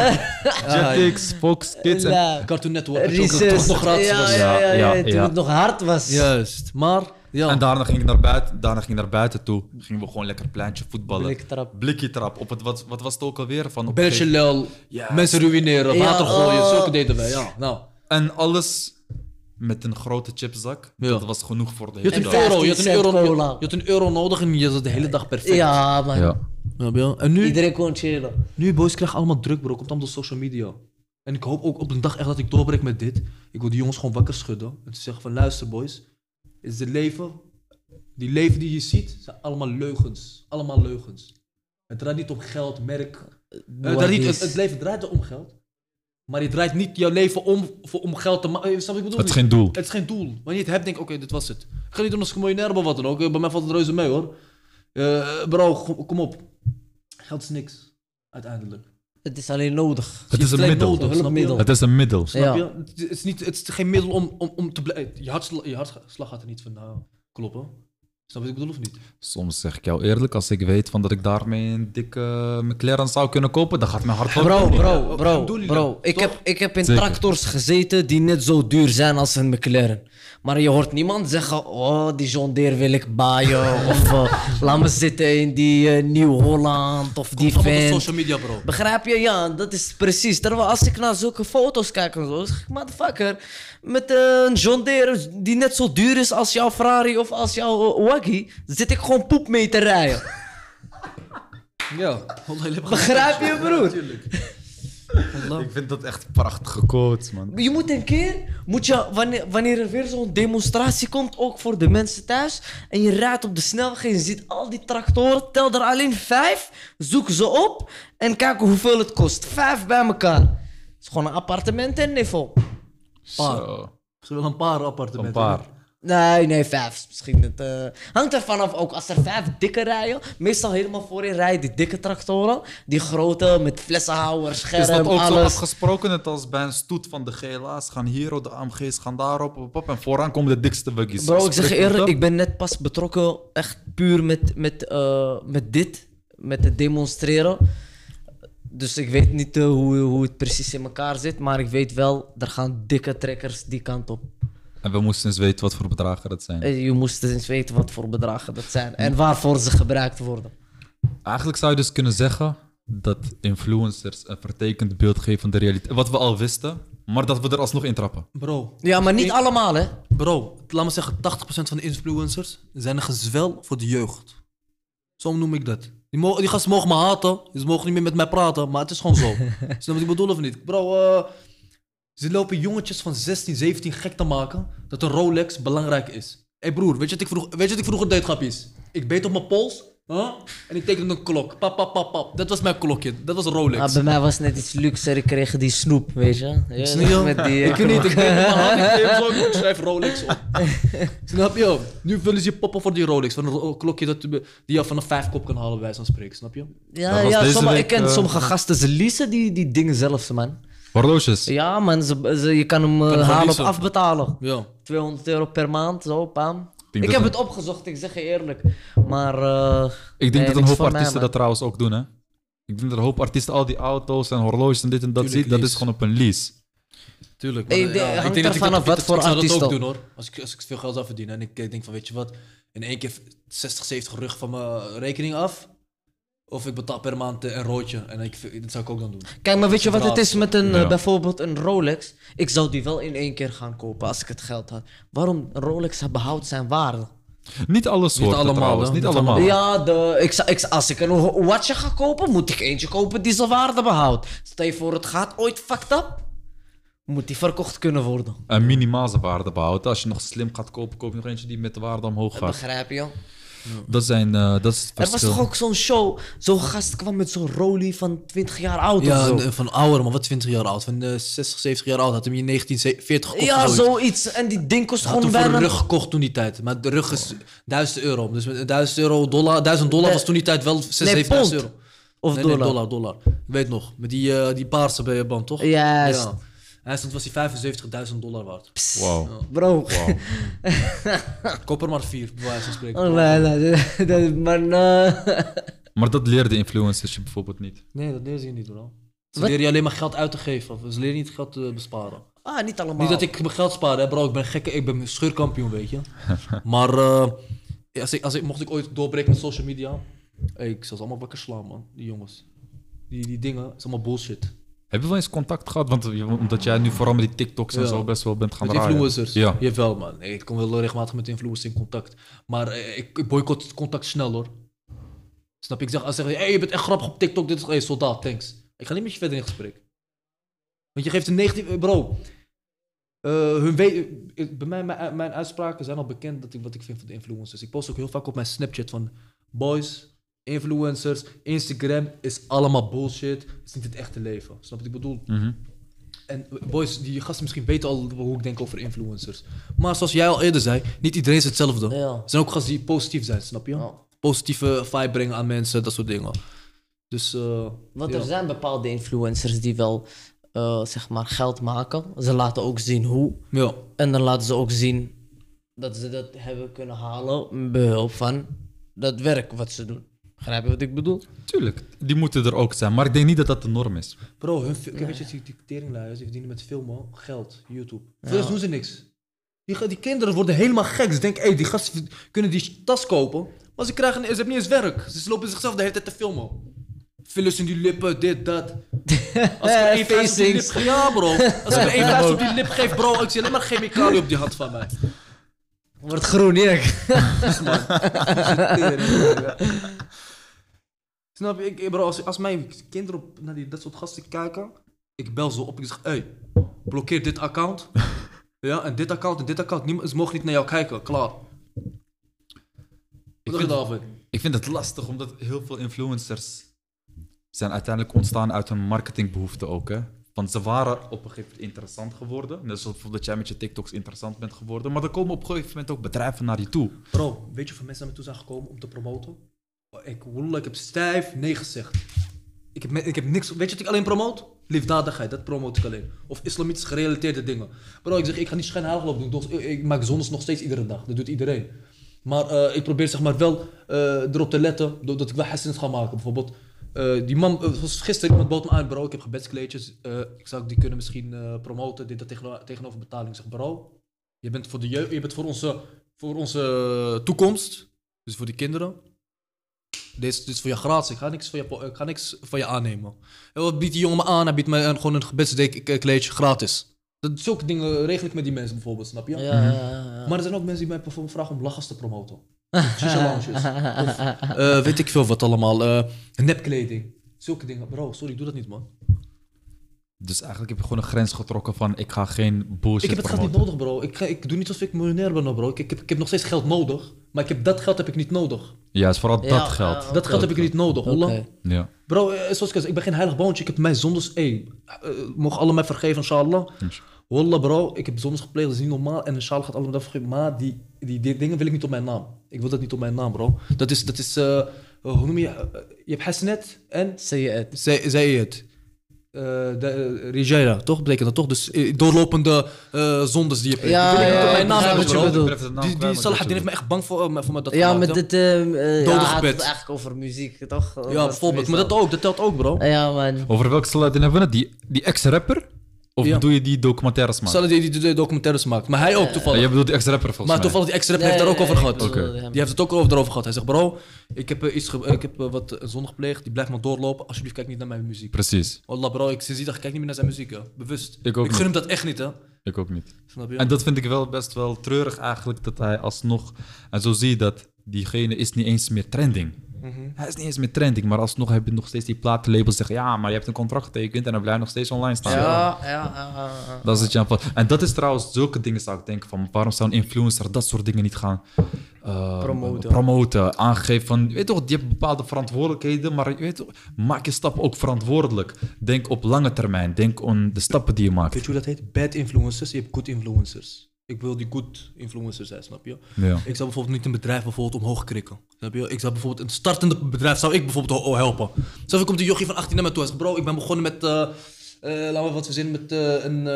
Jetix, Fox Kids. En. Cartoon Network, je ook nog- gratis ja, was. ja, ja, ja, Ja, Toen het nog hard was. Juist. Maar, ja. En daarna ging ik naar buiten, daarna ging ik naar buiten toe. Gingen we gewoon lekker pleintje voetballen. Bliktrap. Blikje trap. Op het, wat, wat was het ook alweer? Van Ja. mensen ruïneren, Ja, water gooien, oh. zulke deden wij. Ja, nou. En alles met een grote chipzak. Ja. Dat was genoeg voor de Je had hele een dag. euro, je had een 15 euro, je, je had een euro nodig en je zat de hele dag perfect. Ja, man. Ja. En nu, Iedereen kon chillen. nu boys krijgen allemaal druk bro, komt allemaal door social media. En ik hoop ook op een dag echt dat ik doorbreek met dit. Ik wil die jongens gewoon wakker schudden. En te zeggen van luister boys. Is het leven. Die leven die je ziet, zijn allemaal leugens. Allemaal leugens. Het draait niet om geld, merk. Het, draait niet, het, het leven draait er om geld. Maar je draait niet jouw leven om, voor, om geld te maken. Snap je wat ik bedoel? Het is geen doel. Het is geen doel. Wanneer je het hebt, denk ik, oké, dit was het. Ik ga niet doen als ik een miljonair ben of wat dan ook. Bij mij valt het reuze mee, hoor. Eh, bro, kom, kom op. Geld is niks. Uiteindelijk. Het is alleen nodig. Het is een alleen middel. nodig. Het is een middel. Snap je? Het is, niet, het is geen middel om, om, om te blijven. Je, hartsla- je hartslag gaat er niet van nou, kloppen. Snap je wat ik bedoel of niet? Soms zeg ik jou eerlijk, als ik weet van dat ik daarmee een dikke McLaren zou kunnen kopen, dan gaat mijn hart ook Bro, bro, bro, bro. Ik heb, ik heb in Zeker. tractors gezeten die net zo duur zijn als een McLaren. Maar je hoort niemand zeggen, oh, die John Deere wil ik baaien. of eh, *laughs* laat me zitten in die eh, Nieuw-Holland of die Allemaal op vent. social media, bro. Begrijp je? Ja, dat is precies. Terwijl als ik naar zulke foto's kijk en zo, zeg ik, motherfucker, met eh, een John Deere die net zo duur is als jouw Ferrari of als jouw Waggy, zit ik gewoon poep mee te rijden. Ja. Begrijp je, broer? Ik vind dat echt prachtige quotes, man. Je moet een keer, moet je, wanneer, wanneer er weer zo'n demonstratie komt, ook voor de mensen thuis, en je rijdt op de snelweg en je ziet al die tractoren, tel er alleen vijf, zoek ze op en kijk hoeveel het kost. Vijf bij elkaar. Het is gewoon een appartement en niveau. Zo. Ze willen een paar Een appartementen. paar. Nee, nee, vijf is misschien. Het, eh, hangt er vanaf ook. Als er vijf dikke rijden, meestal helemaal voorin rijden die dikke tractoren. Die grote met flessenhouders, scherm, Is dat ook zo alles. afgesproken, net als bij een stoet van de GLA's? Gaan hier, op de AMG's gaan daarop, op, op, en vooraan komen de dikste buggies. Bro, ik zeg je eerlijk, ik ben net pas betrokken, echt puur met, met, eh, met dit, met het demonstreren. Dus ik weet niet eh, hoe, hoe het precies in elkaar zit, maar ik weet wel, er gaan dikke trekkers die kant op. En we moesten eens weten wat voor bedragen dat zijn. En je moest eens weten wat voor bedragen dat zijn en waarvoor ze gebruikt worden. Eigenlijk zou je dus kunnen zeggen dat influencers een vertekend beeld geven van de realiteit. Wat we al wisten, maar dat we er alsnog intrappen. Bro, Ja, maar niet allemaal, hè? bro, laat me zeggen, 80% van de influencers zijn een gezwel voor de jeugd. Zo noem ik dat. Die, mo- die gasten mogen me haten, ze mogen niet meer met mij praten, maar het is gewoon zo. *laughs* Snap je wat ik bedoel of niet? Bro, eh, ze lopen jongetjes van 16, 17 gek te maken dat een Rolex belangrijk is. Hé hey broer, weet je, wat ik vroeg, weet je wat ik vroeger deed, grapjes? Ik beet op mijn pols huh? en ik tekende een klok. Pap, pap, pap, pap. Dat was mijn klokje, dat was een Rolex. Ah, bij mij was het net iets luxer, ik kreeg die snoep, weet je? Ja? Met die, ik weet niet, ik weet niet, maar had ik zo, ik schrijf Rolex op. *laughs* Snap je? Nu willen ze je poppen voor die Rolex, van een ro- klokje dat, die je van een vijf kop kan halen, bij van spreken, snap je? Ja, ja deze sommige, week, ik ken eh, sommige gasten, ze leasen die, die dingen zelfs, man. Horloges. Ja, man, ze, ze- je kan hem eh, Kan halen op afbetalen. Ja. 200 euro per maand, zo, pam. Ik heb het opgezocht, ik zeg je eerlijk. Maar. eh, Ik denk nee, dat een hoop mij, artiesten dat trouwens ook doen, hè? Ik denk dat een hoop artiesten al die auto's en horloges en dit en dat ziet, dat is gewoon op een lease. Tuurlijk. Maar, ja, hangt ik denk dat ik ervan dat, af wat ik, voor ik zou dat ook doen hoor. Als ik, als ik veel geld zou verdienen en ik denk van weet je wat, in één keer 60, 70 rug van mijn rekening af. Of ik betaal per maand eh, een roodje en ik, dat zou ik ook dan doen. Kijk, maar weet je wat het is met een, eh, Ja. bijvoorbeeld een Rolex? Ik zou die wel in één keer gaan kopen als ik het geld had. Waarom? Een Rolex behoudt zijn waarde. Niet alle soorten allemaal, trouwens, hè? niet Niet allemaal. allemaal. Ja, de, ik, zou- ik, als ik een watje ga kopen, moet ik eentje kopen die zijn waarde behoudt. Stel je voor, het gaat ooit fucked up, moet die verkocht kunnen worden. En minimaal zijn waarde behouden. Als je nog slim gaat kopen, koop je nog eentje die met de waarde omhoog gaat. Begrijp je? Dat, zijn, eh, dat is het Er was verschil. toch ook zo'n show, zo'n gast kwam met zo'n Rolie van 20 jaar oud of Ja, zo. een- van ouder, maar wat 20 jaar oud. Van eh, 60, 70 jaar oud had hem in 1940 gekocht. ja, zoiets. zoiets. En die ding kost Hij had gewoon toen voor bijna... een rug gekocht toen die tijd. Maar de rug is 1000 euro. Dus met 1000 euro, dollar, 1000 dollar Nee. was toen die tijd wel 6, Nee, 7000 pond. euro. Of nee, nee, dollar. dollar, dollar. Ik weet nog. Met die, eh, die paarse bij je band, toch? Juist. Ja. Hij stond was hij 75.000 dollar waard. Wow. Bro. *laughs* Koop er maar vier, bij wijze van spreken. Oh, nee, nee, *laughs* dat- dat- maar nee. *laughs* Maar dat leerde influencers je bijvoorbeeld niet. Nee, dat leren ze niet, bro. Ze Wat? leren je alleen maar geld uit te geven. Ze leren niet geld te besparen. Ah, niet allemaal. Niet dat ik mijn geld spaar, hè, bro. Ik ben gekke, ik ben scheurkampioen, weet je. maar eh, als ik, als ik, mocht ik ooit doorbreken met social media, hey, ik zou ze allemaal wakker slaan, man. Die jongens. Die, die dingen, is allemaal bullshit. Heb je wel eens contact gehad? Want omdat jij nu vooral met die TikToks en Ja. zo best wel bent gaan Met draaien. influencers. Ja. Jawel, man. Ik kom wel regelmatig met influencers in contact. Maar eh, ik, boycott het contact snel, hoor. Snap? Ik zeg, als ze zeggen, hey, je bent echt grappig op TikTok. Dit is, hey, soldaat, thanks. Ik ga niet met je verder in gesprek. Want je geeft een negatief... Bro, eh, hun we- eh, bij mij, mijn, mijn uitspraken zijn al bekend dat ik, wat ik vind van de influencers. Ik post ook heel vaak op mijn Snapchat van... Boys, influencers, Instagram is allemaal bullshit. Het is niet het echte leven. Snap je wat ik bedoel? Mhm. En boys, die gasten misschien weten al hoe ik denk over influencers. Maar zoals jij al eerder zei, niet iedereen is hetzelfde. Ja. Er zijn ook gasten die positief zijn, snap je? Ja. Positieve vibe brengen aan mensen, dat soort dingen. Dus, eh, Want ja. er zijn bepaalde influencers die wel eh, zeg maar geld maken. Ze laten ook zien hoe. ja. En dan laten ze ook zien dat ze dat hebben kunnen halen met behulp van dat werk wat ze doen. Begrijp je wat ik bedoel? Tuurlijk, die moeten er ook zijn. Maar ik denk niet dat dat de norm is. Bro, hun, kijk, weet je, die, teringluiers, die verdienen met filmen geld, YouTube. Voor de rest doen ze niks. Die, die kinderen worden helemaal gek. Ze denken, hey, die gasten kunnen die tas kopen. Maar ze, krijgen, ze hebben niet eens werk. Ze lopen zichzelf de hele tijd te filmen. Fillers in die lippen, dit, dat. *laughs* Als ik er één vuist op die lip geef, ja bro. Als ik er *laughs* één vuist op die lip geef, bro, ik zie alleen maar chemicaliën op die hand van mij. Wordt groen, Erik. *laughs* Snap je? Ik, bro, als, als mijn kinderen op, naar die, dat soort gasten kijken, ik bel ze op. Ik zeg, hey, blokkeer dit account. *laughs* ja, en dit account en dit account. Niemand, ze mogen niet naar jou kijken. Klaar. Wat vind- vind David? Ik vind het lastig, omdat heel veel influencers zijn uiteindelijk ontstaan uit hun marketingbehoeften ook. Hè? Want ze waren op een gegeven moment interessant geworden. Net zoals bijvoorbeeld dat jij met je TikToks interessant bent geworden. Maar er komen op een gegeven moment ook bedrijven naar je toe. Bro, weet je hoeveel mensen naar me toe zijn gekomen om te promoten? Ik, ik heb stijf nee gezegd. Ik heb, ik heb niks... Weet je wat ik alleen promoot? Liefdadigheid, dat promoot ik alleen. Of islamitisch gerelateerde dingen. Bro, ik zeg, ik ga niet schijnheilig lopen doen. Ik, maak zondags nog steeds iedere dag. Dat doet iedereen. Maar eh, ik probeer zeg maar wel eh, erop te letten doordat ik wel hassens ga maken. Bijvoorbeeld, eh, die man, gisteren iemand bood me aan, bro, ik heb gebedskleedjes. ik zou die kunnen misschien promoten, dit dat tegeno- tegenover betaling. Ik zeg, bro, je bent voor de jeugd, je bent voor onze, voor onze toekomst, dus voor die kinderen. Dit is, dit is voor je gratis, ik ga niks van je, ik ga niks van je aannemen. En wat biedt die jongen me aan? Hij biedt me een, gewoon een gebedskleedje gratis. Dat, zulke dingen regel ik met die mensen bijvoorbeeld, snap je? Ja, ja, ja, ja. Maar er zijn ook mensen die mij bijvoorbeeld vragen om lachgas te promoten. Shisha lounges. *laughs* Of eh, weet ik veel wat allemaal. eh, nepkleding. Zulke dingen. Bro, sorry, ik doe dat niet, man. Dus eigenlijk heb je gewoon een grens getrokken van ik ga geen bullshit Ik heb het geld niet nodig, bro. Ik, ga, ik doe niet alsof ik miljonair ben, bro. Ik, ik, heb, ik heb nog steeds geld nodig. Maar ik heb, dat geld heb ik niet nodig. Ja, het is vooral Ja, dat geld. ja. Dat geld heb ik niet nodig, Oké. holla. Ja. Bro, eh, zoals ik zei, ik ben geen heilig boontje. Ik heb mijn zondes... Hey, eh, mogen Allah mij vergeven, inshallah. Wallah, bro, ik heb zondes gepleegd, dat is niet normaal. En inshallah gaat dat vergeven. Maar die, die, die dingen wil ik niet op mijn naam. Ik wil dat niet op mijn naam, bro. Dat is... Dat is eh, hoe noem je... eh, je hebt Hassanet en... Zie je Eh de uh, Rijera, toch? Betekent dat toch? Dus eh, doorlopende eh, zondes die je pleegt. Ja, ja, mijn ik naam wat je bedoelt. Die, die Salah heeft me echt bang voor, eh, voor me dat Ja, met dit... eh, Dode ja, het eigenlijk over muziek, toch? Ja, bijvoorbeeld. Maar dat ook, dat telt ook, bro. Ja, man. Over welke Saladin hebben we het? Die, die ex-rapper? Of Ja. bedoel je die documentaires maakt? Salah die, die, documentaires maakt. Maar hij ook Ja, toevallig. je bedoelt die ex-rapper volgens maar mij. toevallig die ex-rap heeft daar ook over gehad. Oké. Die heeft het ook over, erover gehad. Hij zegt, bro, ik heb, eh, iets ge- ik heb eh, wat een zonde gepleegd. Die blijft maar doorlopen. Alsjeblieft, kijk niet naar mijn muziek. Precies, Wallah, bro, ik die dag kijk niet meer naar zijn muziek, hè. Bewust. Ik ook ik gun niet. hem dat echt niet, hè. ik ook niet. Snap je? En dat vind ik wel best wel treurig eigenlijk, dat hij alsnog... En zo zie je dat diegene is niet eens meer trending. Mhm. Hij is niet eens meer trending, maar alsnog heb je nog steeds die platenlabels zeggen... Ja, maar je hebt een contract getekend en dan blijft nog steeds online staan. Ja, ja, ja, ja. Dat is het jammer. En dat is trouwens, zulke dingen zou ik denken van... Waarom zou een influencer dat soort dingen niet gaan... eh, Promoten. promoten, aangeven van... Je weet toch, die hebben bepaalde verantwoordelijkheden, maar je weet toch, maak je stappen ook verantwoordelijk. Denk op lange termijn, denk aan de stappen die je maakt. Weet je hoe dat heet? Bad influencers, je hebt good influencers. Ik wil die good influencers zijn, snap je? Ja. Ik zou bijvoorbeeld niet een bedrijf bijvoorbeeld omhoog krikken. Snap je? Ik zou bijvoorbeeld een startende bedrijf zou ik bijvoorbeeld helpen. Zelfs komt een jochie van 18 naar me toe. Hij zegt, bro, ik ben begonnen met, eh eh, laten we wat verzinnen, met eh, een,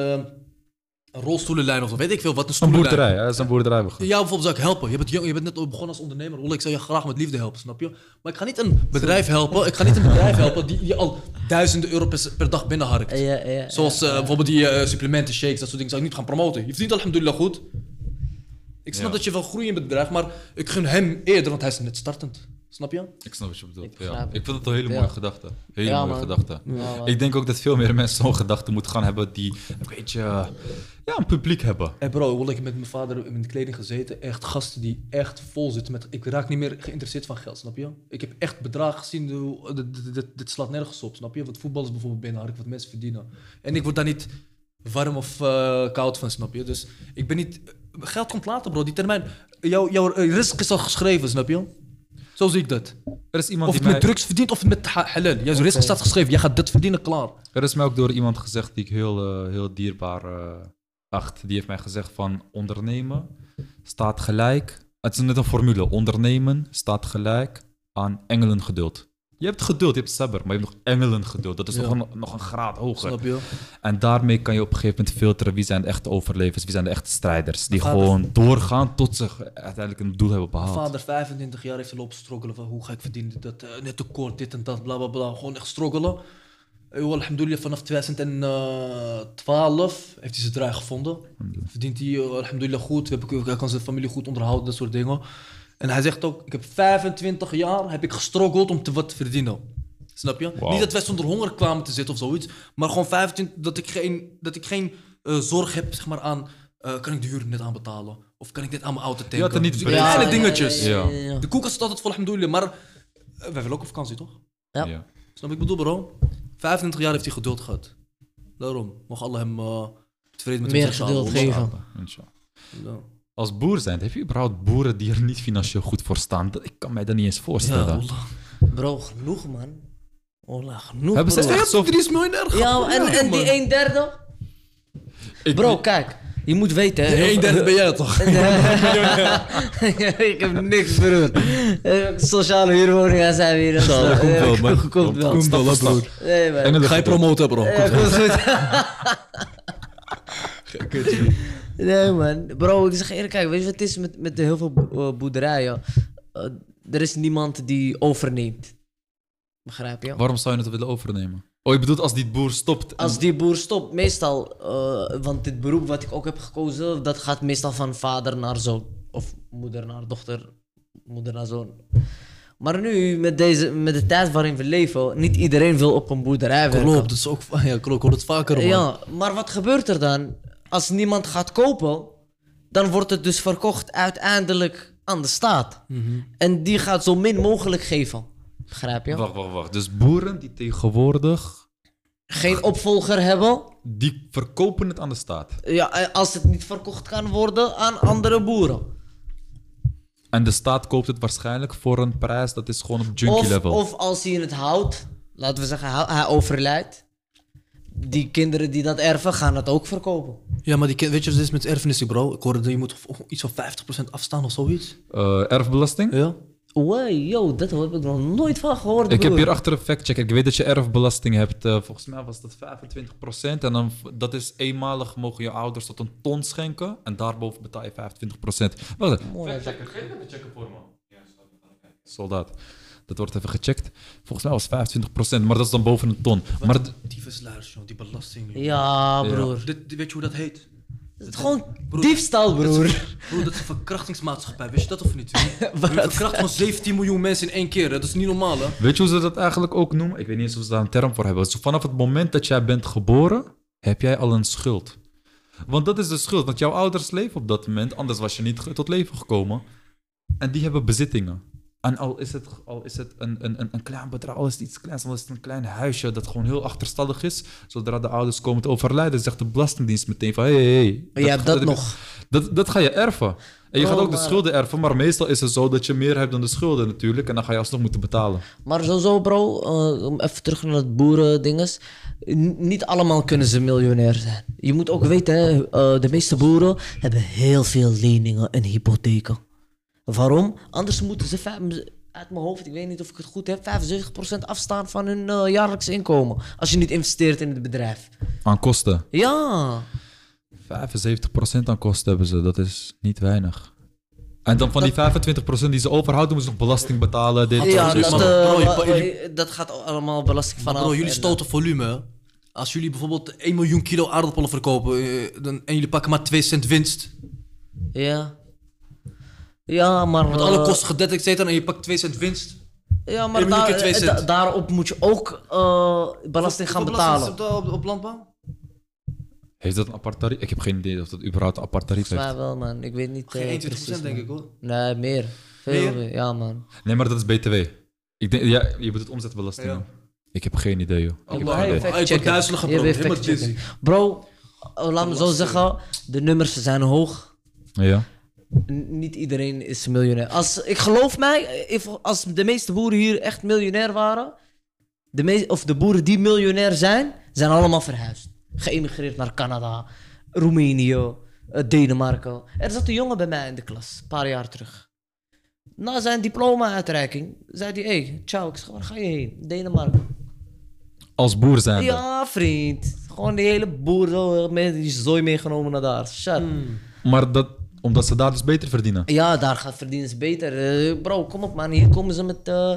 een rolstoelenlijn of. Weet ik veel, wat een Een stoelenlijn. boerderij, hè? dat is een boerderij begonnen. Ja, bijvoorbeeld zou ik helpen. Je bent, jong, je bent net begonnen als ondernemer. Wallah, Ik zou je graag met liefde helpen, snap je? Maar ik ga niet een bedrijf helpen. Ik ga niet een bedrijf helpen die je al duizenden euro per, per dag binnenharkt. Ja, ja, Zoals eh, bijvoorbeeld die eh, supplementen, shakes, dat soort dingen zou ik niet gaan promoten. Je verdient alhamdulillah goed. Ik snap Ja. dat je wil groeien in het bedrijf, maar ik gun hem eerder, want hij is net startend. Snap je? Ik snap wat je bedoelt. Ik ja. Ik vind het een hele Ja. mooie gedachte. Hele Ja, mooie gedachte. Ja. Ik denk ook dat veel meer mensen zo'n gedachte moeten gaan hebben die een beetje, Ja, een publiek hebben. Hey bro, ik heb met mijn vader in de kleding gezeten. Echt gasten die echt vol zitten met... Ik raak niet meer geïnteresseerd van geld, snap je? Ik heb echt bedragen gezien, de- dit, dit, dit, dit slaat nergens op, snap je? Wat voetballers bijvoorbeeld binnenharken, wat mensen verdienen. En ik word daar niet warm of eh, koud van, snap je? Dus ik ben niet... Geld komt later, bro. Die termijn... Jouw, jouw eh, risk is al geschreven, snap je? Zo zie ik dat. Er is iemand Of die het met mij... drugs verdient of met ha- halal. Jouw risk staat geschreven. Jij gaat dit verdienen, klaar. Er is mij ook door iemand gezegd die ik heel, eh, heel dierbaar eh, acht. Die heeft mij gezegd van ondernemen staat gelijk. Het is net een formule. Ondernemen staat gelijk aan engelengeduld. Je hebt geduld, je hebt sabber, maar je hebt nog engelengeduld. Dat is nog, een, nog een graad hoger. Snap je? En daarmee kan je op een gegeven moment filteren wie zijn de echte overlevers, wie zijn de echte strijders. Die Vader- gewoon doorgaan tot ze uiteindelijk een doel hebben Mijn behaald. vader, 25 jaar, heeft lopen stroggelen van hoe ga ik verdienen, dat, eh, net tekort, dit en dat, bla bla bla. Gewoon echt stroggelen. Eh, alhamdulillah, vanaf 2012 heeft hij zijn draai gevonden. Verdient hij, eh, alhamdulillah, goed. Hij kan zijn familie goed onderhouden, dat soort dingen. En hij zegt ook, ik heb 25 jaar heb ik gestroggeld om te wat te verdienen. Snap je? Niet dat wij zonder honger kwamen te zitten of zoiets, maar gewoon 25, dat ik geen, dat ik geen eh, zorg heb zeg maar, aan, eh, kan ik de huur net aan betalen? Of kan ik dit aan mijn auto tanken? had er niet Dus kleine Ja, dingetjes. Ja, ja, ja, ja. De koelkast staat altijd vol, alhamdulillah, maar eh, wij willen ook op vakantie, toch? Ja. Ja. Snap ik bedoel, bro? 25 jaar heeft hij geduld gehad. Daarom, mag Allah hem eh, tevreden met Meer geduld geven. Ja. Als boer zijn, heb je überhaupt boeren die er niet financieel goed voor staan? Dat- Ik kan mij dat niet eens Ja, voorstellen. wallah. Bro, genoeg man. Wallah, genoeg Hebben ze bro. echt zo- Er is miljonair Ja, en, en die man. een derde? Ik- Bro, kijk. Je moet weten, hè. De een derde ben jij toch? *laughs* *laughs* ik heb niks, broer. Eh, Sociale huurwoningen zijn weer. Komt wel, man. Komt, wel. Komt wel, broer. Nee, man. Engelen- Ga je promoten, bro? Ja, komt goed. Nee, man. Bro, ik zeg eerlijk, kijk, weet je wat het is met, met de heel veel eh, boerderijen? Eh, er is niemand die overneemt. Begrijp je? Waarom zou je het willen overnemen? Oh, je bedoelt als die boer stopt. en- Als die boer stopt, meestal, eh, want dit beroep wat ik ook heb gekozen, dat gaat meestal van vader naar zoon. Of moeder naar dochter, moeder naar zoon. Maar nu, met, deze, met de tijd waarin we leven, niet iedereen wil op een boerderij werken. Klopt, dat is ook... *laughs* Ja, klopt, ik hoor het vaker, man. Ja, maar wat gebeurt er dan? Als niemand gaat kopen, dan wordt het dus verkocht uiteindelijk aan de staat. Mhm. En die gaat zo min mogelijk geven. Begrijp je? Wacht, wacht, wacht. Dus boeren die tegenwoordig, Geen opvolger hebben. die verkopen het aan de staat. Ja, eh, als het niet verkocht kan worden aan andere boeren. En de staat koopt het waarschijnlijk voor een prijs dat is gewoon op junkie Of, level. of als hij het houdt, laten we zeggen, hij overlijdt. Die kinderen die dat erven, gaan het ook verkopen. Ja, maar die, weet je wat is met erfenissen, bro? Ik hoorde dat je moet iets van 50% afstaan of zoiets. Eh, erfbelasting? Ja? Wow, yo, dat heb ik nog nooit van gehoord. Ik heb hier achter een factcheck. Ik weet dat je erfbelasting hebt. eh, volgens mij was dat 25%. En dan, dat is eenmalig mogen je ouders tot een ton schenken. En daarboven betaal je 25%. Wacht even. Dat-. Ga je even checken voor me? Soldaat. Dat wordt even gecheckt. Volgens mij was het 25%. Maar dat is dan boven een ton. Maar d- Tyfuslaars, joh, die belasting, joh. Ja, broer. Dit, dit- weet je hoe dat heet? Het is gewoon Broer, diefstal, broer. Bro, dat is een verkrachtingsmaatschappij, weet je dat of niet? *laughs* Je verkracht gewoon 17 miljoen mensen in één keer, dat is niet normaal, hè? weet je hoe ze dat eigenlijk ook noemen? Ik weet niet eens of ze daar een term voor hebben. Dus vanaf het moment dat jij bent geboren, heb jij al een schuld. Want dat is de schuld. Want jouw ouders leven op dat moment. Anders was je niet tot leven gekomen. En die hebben bezittingen. En al is het, al is het een, een, een, een klein bedrag, al is het iets kleins, al is het een klein huisje dat gewoon heel achterstallig is. Zodra de ouders komen te overlijden, zegt de Belastingdienst meteen van... Hé, hé, hé. Je hebt dat nog. Dat, dat ga je erven. En je Oh, gaat ook de schulden erven, maar meestal is het zo dat je meer hebt dan de schulden natuurlijk. En dan ga je alsnog moeten betalen. Maar sowieso, bro, om even terug naar het boerendinges. Niet allemaal kunnen ze miljonair zijn. Je moet ook weten, hè, eh, de meeste boeren hebben heel veel leningen en hypotheken. Waarom? Anders moeten ze, uit mijn hoofd, ik weet niet of ik het goed heb, 75% afstaan van hun eh, jaarlijks inkomen. Als je niet investeert in het bedrijf. Aan kosten. Ja, 75% aan kosten hebben ze, dat is niet weinig. En dan van die 25% die ze overhouden, moeten ze nog belasting betalen. Dit, ja dat, dat, eh, Bro, jullie- dat gaat allemaal belasting vanaf. bro, jullie en, stoten volume? Als jullie bijvoorbeeld 1 miljoen kilo aardappelen verkopen eh, dan, en jullie pakken maar 2 cent winst, eh, Ja. Ja, maar... met alle eh, kosten gedekt, et cetera, en je pakt 2 cent winst. Ja, maar daar, eh, da- daarop moet je ook eh, belasting gaan Hoeveel belasting betalen. is het op, op, op landbouw? Heeft dat een apart tarief? Ik heb geen idee of dat überhaupt een apart tarief heeft. mij wel, man. Ik weet niet Geen eh, 21% precies, denk ik hoor. Nee, meer. Veel Meer? meer? Ja, man. Nee, maar dat is BTW. Ik denk, ja, je bedoelt omzetbelasting. Ja. Ik heb geen idee, joh. Ik heb Allah, geen idee. ik helemaal. Bro, oh, laat me zo zeggen. De nummers zijn hoog. Ja. Niet iedereen is miljonair. Als, ik geloof mij, if- als de meeste boeren hier echt miljonair waren, de meest, of de boeren die miljonair zijn, zijn allemaal verhuisd. Geëmigreerd naar Canada, Roemenië, eh, Denemarken. Er zat een jongen bij mij in de klas, een paar jaar terug. Na zijn diploma-uitreiking zei hij: Hey, ciao, ik zeg, waar ga je heen? Denemarken. Als boer zijn. Ja, vriend. Gewoon die hele boer, die zooi meegenomen naar daar. Shut. Maar dat, omdat ze daar dus beter verdienen. Ja, daar gaat verdienen ze beter. Eh, bro, kom op man, hier komen ze met, eh,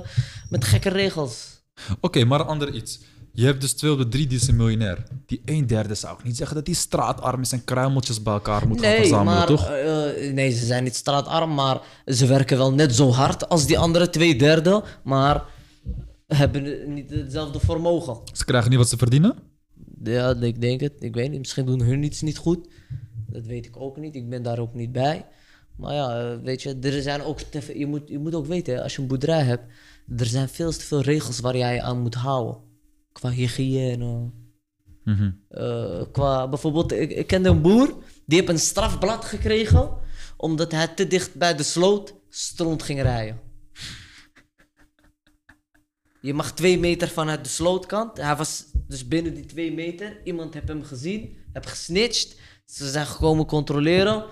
met gekke regels. Oké, maar een ander iets. Je hebt dus twee op de drie die zijn miljonair. Die een derde zou ik niet zeggen dat die straatarm is en kruimeltjes bij elkaar moet gaan verzamelen, maar, toch? eh, nee, ze zijn niet straatarm, maar ze werken wel net zo hard als die andere twee derde, maar hebben niet hetzelfde vermogen. Ze krijgen niet wat ze verdienen? Ja, ik denk het. Ik weet niet. Misschien doen hun iets niet goed. Dat weet ik ook niet. Ik ben daar ook niet bij. Maar ja, eh, weet je, er zijn ook te je, moet, je moet ook weten, als je een boerderij hebt, er zijn veel te veel regels waar jij je aan moet houden. Qua hygiëne. Mhm. eh, qua bijvoorbeeld, ik, ik kende een boer, die heeft een strafblad gekregen omdat hij te dicht bij de sloot stront ging rijden. Je mag twee meter vanuit de slootkant. Hij was dus binnen die twee meter. Iemand heeft hem gezien, heb gesnitcht. Ze zijn gekomen controleren.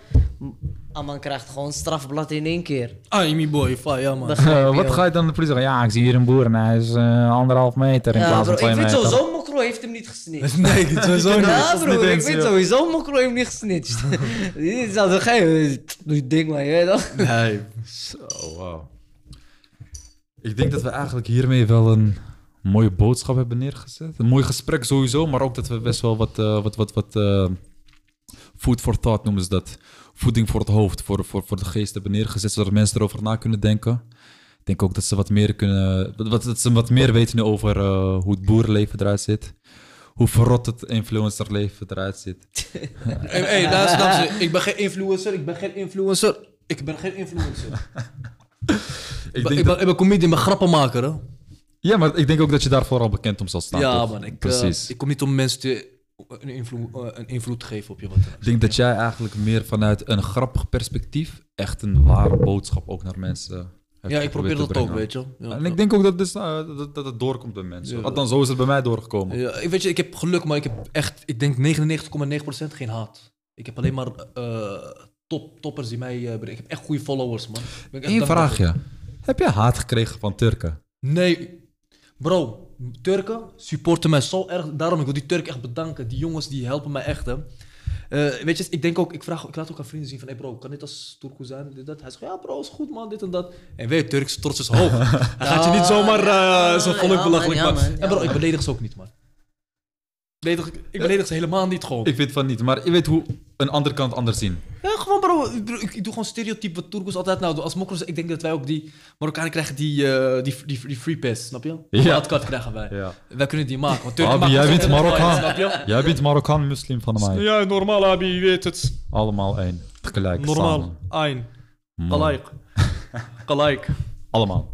Aman krijgt gewoon strafblad in één keer. Ah, Amy boy, fa, ja man. Je wat ga je dan de politie zeggen? Ja, ik zie hier een boer en hij is eh, anderhalf meter in Ja, plaats van twee ik weet meter. sowieso, Mokro heeft hem niet gesnitcht. *laughs* Nee, het is sowieso *laughs* niet. Ja, dat is bro, ik eens, weet sowieso, Mokro heeft hem niet gesnitcht. Zeggen, hey, doe je ding maar, je weet toch? Nee. Zo, wauw. Ik denk dat we eigenlijk hiermee wel een mooie boodschap hebben neergezet. Een mooi gesprek sowieso, maar ook dat we best wel wat, eh, wat, wat, wat eh, food for thought noemen ze dat. Voeding voor het hoofd, voor, voor, voor de geest hebben neergezet, zodat mensen erover na kunnen denken. Ik denk ook dat ze wat meer kunnen, wat, dat ze wat meer weten nu over eh, hoe het boerenleven eruit zit. Hoe verrot het influencerleven eruit zit. *laughs* Hey, hey, ik ben geen influencer, ik ben geen influencer. Ik ben geen influencer. *laughs* Ik ik, denk ben, ik ben comedian, ik ben grappenmaker, hè? ja, maar ik denk ook dat je daarvoor al bekend om zal staan. ja, toch? man. Ik, eh, Precies. ik kom niet om mensen te, een, invloed, eh, een invloed te geven op je. Wat. Ik denk dat jij eigenlijk meer vanuit een grappig perspectief echt een ware boodschap ook naar mensen hebt Ja, ik probeer dat ook, weet je. Ja, En ja. ik denk ook dat, dus, eh, dat, dat het doorkomt bij mensen. Ja. Althans, zo is het bij mij doorgekomen. Ja, ik weet je, ik heb geluk, maar ik heb echt, ik denk 99,9% geen haat. Ik heb alleen maar eh, top, toppers die mij brengen. Ik heb echt goede followers, man. Eén vraagje. Heb je haat gekregen van Turken? Nee, bro, Turken supporten mij zo erg. Daarom ik wil die Turken echt bedanken. Die jongens die helpen mij echt. Hè. Eh, weet je, ik denk ook, ik, vraag, ik laat ook aan vrienden zien van, hey bro, kan dit als Turko zijn? Dit, dat. Hij zegt, ja bro, is goed man, dit en dat. En weet je, Turks trots is hoog. *laughs* Hij gaat je niet zomaar eh zo Ja, volk man, belachelijk ja, maken. En bro, ja, ik beledig ze ook niet, man. Beledig, ik beledig ze helemaal niet gewoon. Ik weet van niet, maar je weet hoe een ander kan het anders zien. Ja, gewoon bro, ik, ik, ik doe gewoon stereotype wat Turkos altijd nou doen. Als Mokros, ik denk dat wij ook die Marokkanen krijgen die, eh, die, die, die free pass, snap je? Ja. Dat krijgen wij. Ja. Wij kunnen die maken. Want Turken Abi, maken jij bent Marokkaan. snap je? Jij bent Marokkaan moslim van mij. Ja, normaal, Abi, je weet het. Allemaal één. Tegelijk. Normaal. Ein. Mooi. Gelijk. *laughs* Gelijk. Allemaal.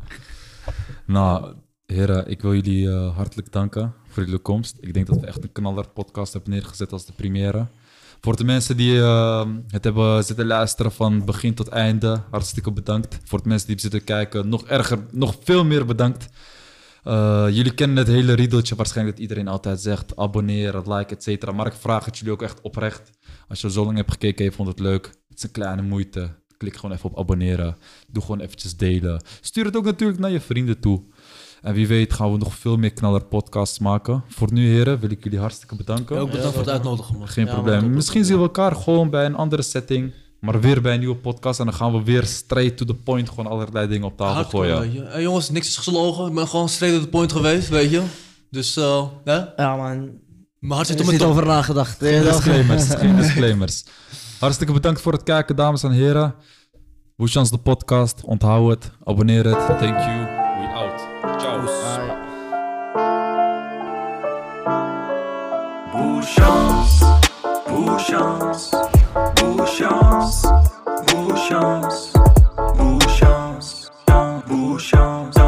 Nou, heren, ik wil jullie eh, hartelijk danken voor jullie komst. Ik denk dat we echt een knaller podcast hebben neergezet als de première. Voor de mensen die eh, het hebben zitten luisteren van begin tot einde, hartstikke bedankt. Voor de mensen die zitten kijken, nog erger, nog veel meer bedankt. Eh, jullie kennen het hele riedeltje waarschijnlijk dat iedereen altijd zegt. Abonneren, like, et cetera. Maar ik vraag het jullie ook echt oprecht. Als je zo lang hebt gekeken en je vond het leuk. Het is een kleine moeite. Klik gewoon even op abonneren. Doe gewoon eventjes delen. Stuur het ook natuurlijk naar je vrienden toe. En wie weet gaan we nog veel meer knaller podcasts maken. Voor nu heren wil ik jullie hartstikke bedanken. Ja, ook bedankt voor het uitnodigen, man. Geen Ja, probleem. Misschien zien we elkaar gewoon bij een andere setting. Maar weer bij een nieuwe podcast. En dan gaan we weer straight to the point. Gewoon allerlei dingen op tafel Hardcore, gooien. Hey, jongens, niks is gelogen. Ik ben gewoon straight to the point geweest, weet je. Dus, eh, hè? Ja, man. Mijn hart zit Er niet over nagedacht. Geen disclaimers. *laughs* geen disclaimers. Hartstikke bedankt voor het kijken, dames en heren. Woeshans de podcast. Onthoud het. Abonneer het. Thank you. Bouchons, Bouchons, bouchons, bouchons,